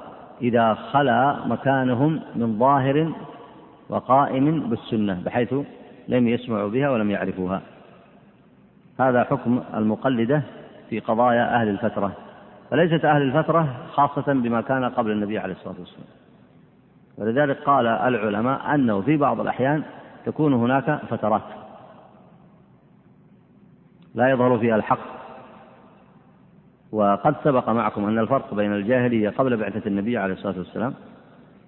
Speaker 1: إذا خلا مكانهم من ظاهر وقائم بالسنة بحيث لم يسمعوا بها ولم يعرفوها. هذا حكم المقلدة في قضايا أهل الفترة. فليست أهل الفترة خاصة بما كان قبل النبي عليه الصلاة والسلام. ولذلك قال العلماء أنه في بعض الأحيان تكون هناك فترات لا يظهر فيها الحق. وقد سبق معكم أن الفرق بين الجاهلية قبل بعثة النبي عليه الصلاة والسلام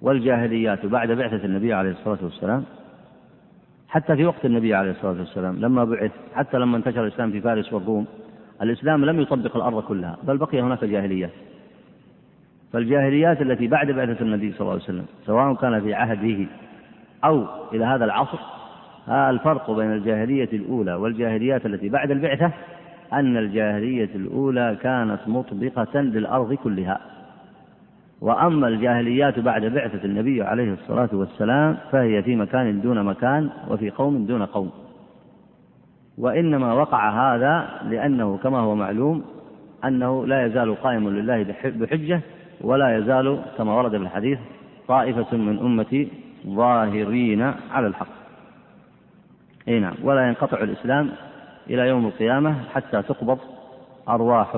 Speaker 1: والجاهليات بعد بعثة النبي عليه الصلاة والسلام حتى في وقت النبي عليه الصلاة والسلام لما بعث حتى لما انتشر الإسلام في فارس والروم. الإسلام لم يطبق الأرض كلها بل بقي هناك جاهليات. فالجاهليات التي بعد بعثة النبي صلى الله عليه وسلم سواء كان في عهده أو إلى هذا العصر الفرق بين الجاهلية الأولى والجاهليات التي بعد البعثة أن الجاهلية الأولى كانت مطبقة للأرض كلها. وأما الجاهليات بعد بعثة النبي عليه الصلاة والسلام فهي في مكان دون مكان وفي قوم دون قوم. وإنما وقع هذا لأنه كما هو معلوم أنه لا يزال قائم لله بحجة ولا يزال كما ورد في الحديث طائفة من أمتي ظاهرين على الحق. أي نعم. ولا ينقطع الإسلام إلى يوم القيامة حتى تقبض أرواح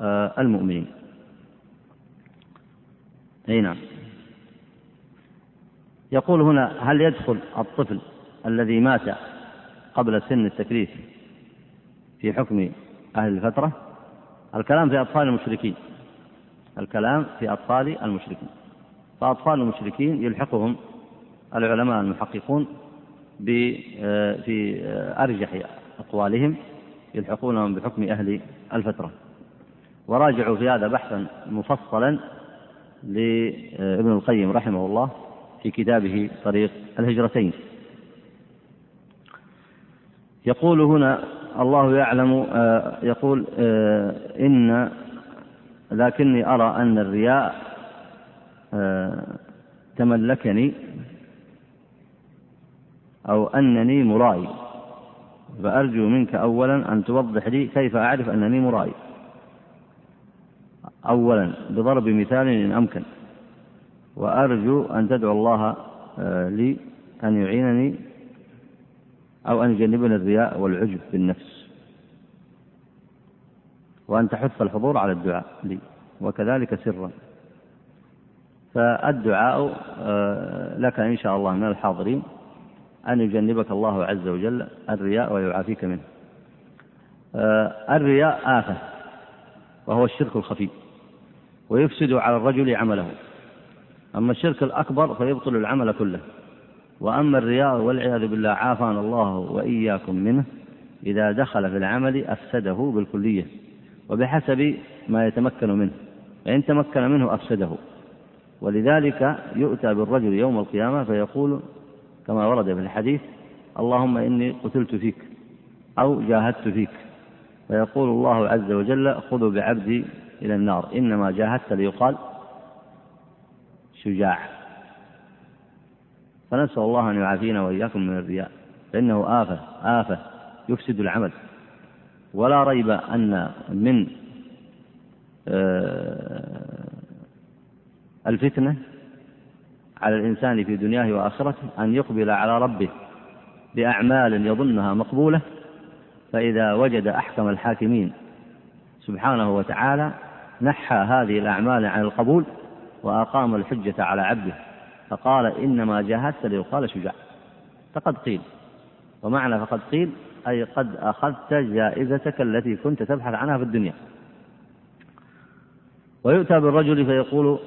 Speaker 1: آه، المؤمنين. أي نعم. يقول هنا هل يدخل الطفل الذي مات قبل سن التكليف في حكم أهل الفترة؟ الكلام في أطفال المشركين. الكلام في أطفال المشركين. فأطفال المشركين يلحقهم العلماء المحققون في أرجح أقوالهم يلحقونهم بحكم أهل الفترة وراجعوا في هذا بحثا مفصلا لابن القيم رحمه الله في كتابه طريق الهجرتين. يقول هنا الله يعلم آه، يقول آه، إن لكني أرى أن الرياء آه، تملكني أو أنني مرائي فأرجو منك أولا أن توضح لي كيف أعرف أنني مرائي أولا بضرب مثال إن أمكن. وأرجو أن تدعو الله لي أن يعينني أو أن يجنبنا الرياء والعجب بالنفس. وأن تحث الحضور على الدعاء لي وكذلك سرا. فالدعاء آه، لك إن شاء الله من الحاضرين أن يجنبك الله عز وجل الرياء ويعافيك منه. آه، الرياء آفة وهو الشرك الخفي ويفسد على الرجل عمله. أما الشرك الأكبر فيبطل العمل كله. وأما الرياء والعياذ بالله عافانا الله وإياكم منه. إذا دخل في العمل أفسده بالكلية. وبحسب ما يتمكن منه. فإن تمكن منه أفسده. ولذلك يؤتى بالرجل يوم القيامة فيقول كما ورد في الحديث اللهم إني قتلت فيك أو جاهدت فيك. فيقول الله عز وجل خذوا بعبدي إلى النار. إنما جاهدت ليقال شجاع. فنسأل الله أن يعافينا وإياكم من الرياء. فإنه آفة آفة يفسد العمل. ولا ريب أن من آه، الفتنة على الإنسان في دنياه وآخرته أن يقبل على ربه بأعمال يظنها مقبولة فإذا وجد أحكم الحاكمين سبحانه وتعالى نحى هذه الأعمال عن القبول وأقام الحجة على عبده فقال إنما جاهدت ليقال شجاع. فقد قيل ومعنى فقد قيل أي قد أخذت جائزتك التي كنت تبحث عنها في الدنيا. ويؤتى بالرجل فيقول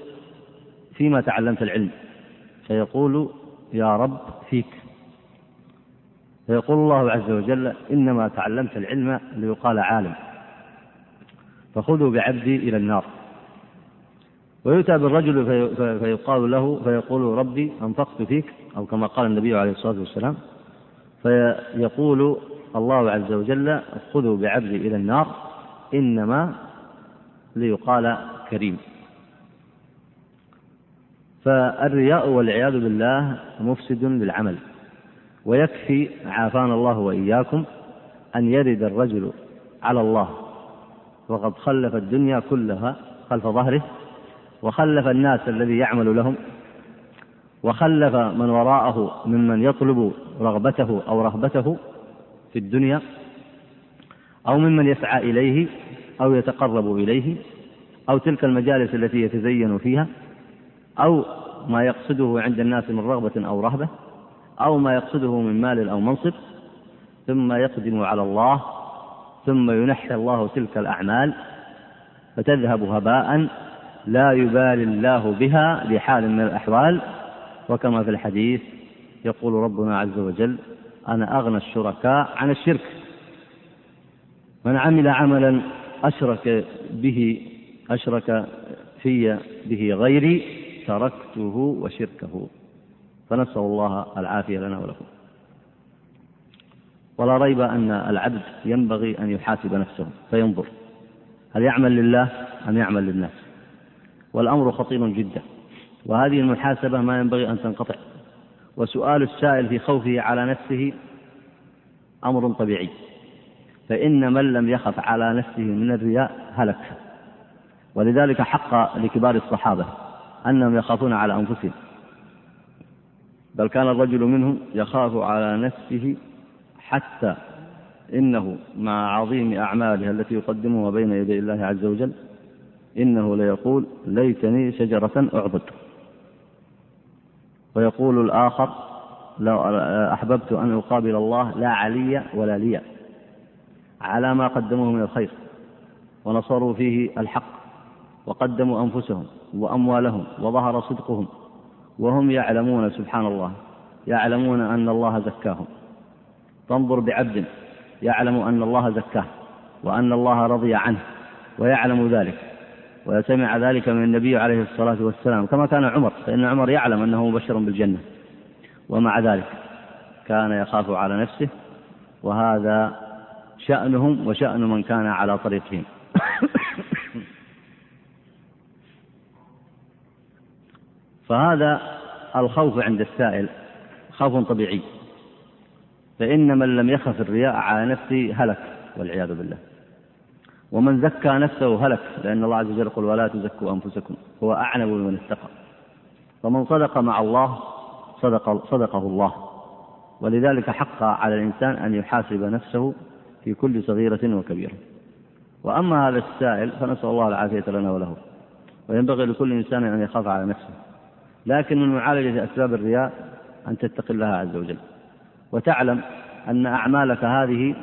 Speaker 1: فيما تعلمت العلم. فيقول يا رب فيك. فيقول الله عز وجل إنما تعلمت العلم ليقال عالم. فخذوا بعبدي إلى النار. ويؤتى بالرجل في فيقال له فيقول ربي أنفقت فيك أو كما قال النبي عليه الصلاة والسلام. فيقول الله عز وجل خذوا بعبدي إلى النار إنما ليقال كريم. فالرياء والعياذ بالله مفسد للعمل ويكفي عافانا الله وإياكم أن يرد الرجل على الله. وقد خلف الدنيا كلها خلف ظهره وخلف الناس الذي يعمل لهم وخلف من وراءه ممن يطلب رغبته أو رهبته. في الدنيا أو ممن يسعى إليه أو يتقرب إليه أو تلك المجالس التي يتزين فيها أو ما يقصده عند الناس من رغبة أو رهبة أو ما يقصده من مال أو منصب ثم يقدم على الله ثم ينحي الله تلك الأعمال فتذهب هباء لا يبالي الله بها بحال من الأحوال وكما في الحديث يقول ربنا عز وجل أنا أغنى الشركاء عن الشرك. من عمل عملا أشرك به أشرك في به غيري تركته وشركه. فنسأل الله العافية لنا ولكم. ولا ريب أن العبد ينبغي أن يحاسب نفسه فينظر. هل يعمل لله أم يعمل للناس؟ والأمر خطير جدا. وهذه المحاسبة ما ينبغي أن تنقطع. وسؤال السائل في خوفه على نفسه أمر طبيعي. فإن من لم يخف على نفسه من الرياء هلك. ولذلك حق لكبار الصحابة أنهم يخافون على أنفسهم. بل كان الرجل منهم يخاف على نفسه حتى إنه مع عظيم أعماله التي يقدمها بين يدي الله عز وجل إنه ليقول ليتني شجرة أعبد. ويقول الآخر لو أحببت أن أقابل الله لا علي ولا لي. على ما قدموه من الخير ونصروا فيه الحق وقدموا أنفسهم وأموالهم وظهر صدقهم وهم يعلمون سبحان الله يعلمون أن الله زكاهم. فانظر بعبد يعلم أن الله زكاه وأن الله رضي عنه ويعلم ذلك. وسمع ذلك من النبي عليه الصلاة والسلام. كما كان عمر فإن عمر يعلم أنه مبشر بالجنة ومع ذلك كان يخاف على نفسه وهذا شأنهم وشأن من كان على طريقهم. فهذا الخوف عند السائل خوف طبيعي فإن من لم يخف الرياء على نفسه هلك والعياذ بالله. ومن زكى نفسه هلك لأن الله عز وجل يقول ولا تزكوا أنفسكم هو أعلم بمن اتقى. فمن صدق مع الله صدق صدقه الله. ولذلك حق على الإنسان أن يحاسب نفسه في كل صغيرة وكبيرة. وأما هذا السائل فنسأل الله العافية لنا وله. وينبغي لكل إنسان أن يخاف على نفسه. لكن من معالجة أسباب الرياء أن تتقي الله عز وجل. وتعلم أن أعمالك هذه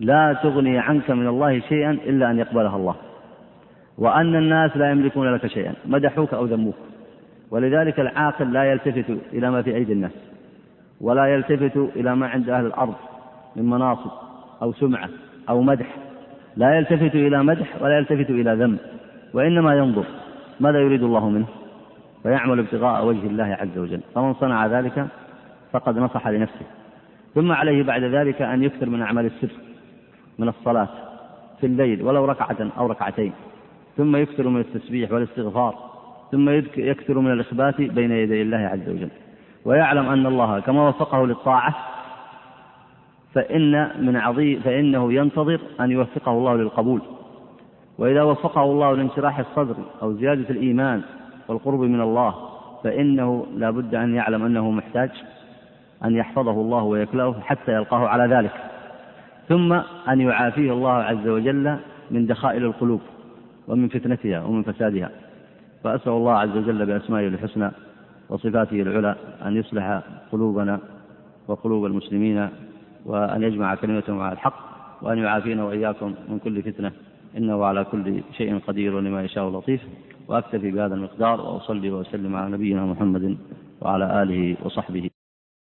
Speaker 1: لا تغني عنك من الله شيئا إلا أن يقبلها الله. وأن الناس لا يملكون لك شيئا مدحوك أو ذموك. ولذلك العاقل لا يلتفت إلى ما في أيدي الناس ولا يلتفت إلى ما عند أهل الأرض من مناصب أو سمعة أو مدح. لا يلتفت إلى مدح ولا يلتفت إلى ذم وإنما ينظر ماذا يريد الله منه. فيعمل ابتغاء وجه الله عز وجل. فمن صنع ذلك فقد نصح لنفسه. ثم عليه بعد ذلك أن يكثر من أعمال السر من الصلاة في الليل ولو ركعة أو ركعتين ثم يكثر من التسبيح والاستغفار ثم يكثر من الإخبات بين يدي الله عز وجل. ويعلم أن الله كما وفقه للطاعة فإن من عظيم فإنه ينتظر أن يوفقه الله للقبول. وإذا وفقه الله لانشراح الصدر أو زيادة الإيمان والقرب من الله فإنه لا بد أن يعلم أنه محتاج أن يحفظه الله ويكلأه حتى يلقاه على ذلك. ثم أن يعافيه الله عز وجل من دخائل القلوب ومن فتنتها ومن فسادها. فأسأل الله عز وجل بأسمائه الحسنى وصفاته العلى أن يصلح قلوبنا وقلوب المسلمين وأن يجمع كلمتهم على الحق وأن يعافينا وإياكم من كل فتنة. إنه على كل شيء قدير ولما يشاء لطيف. وأكتفي بهذا المقدار وأصلي وأسلم على نبينا محمد وعلى آله وصحبه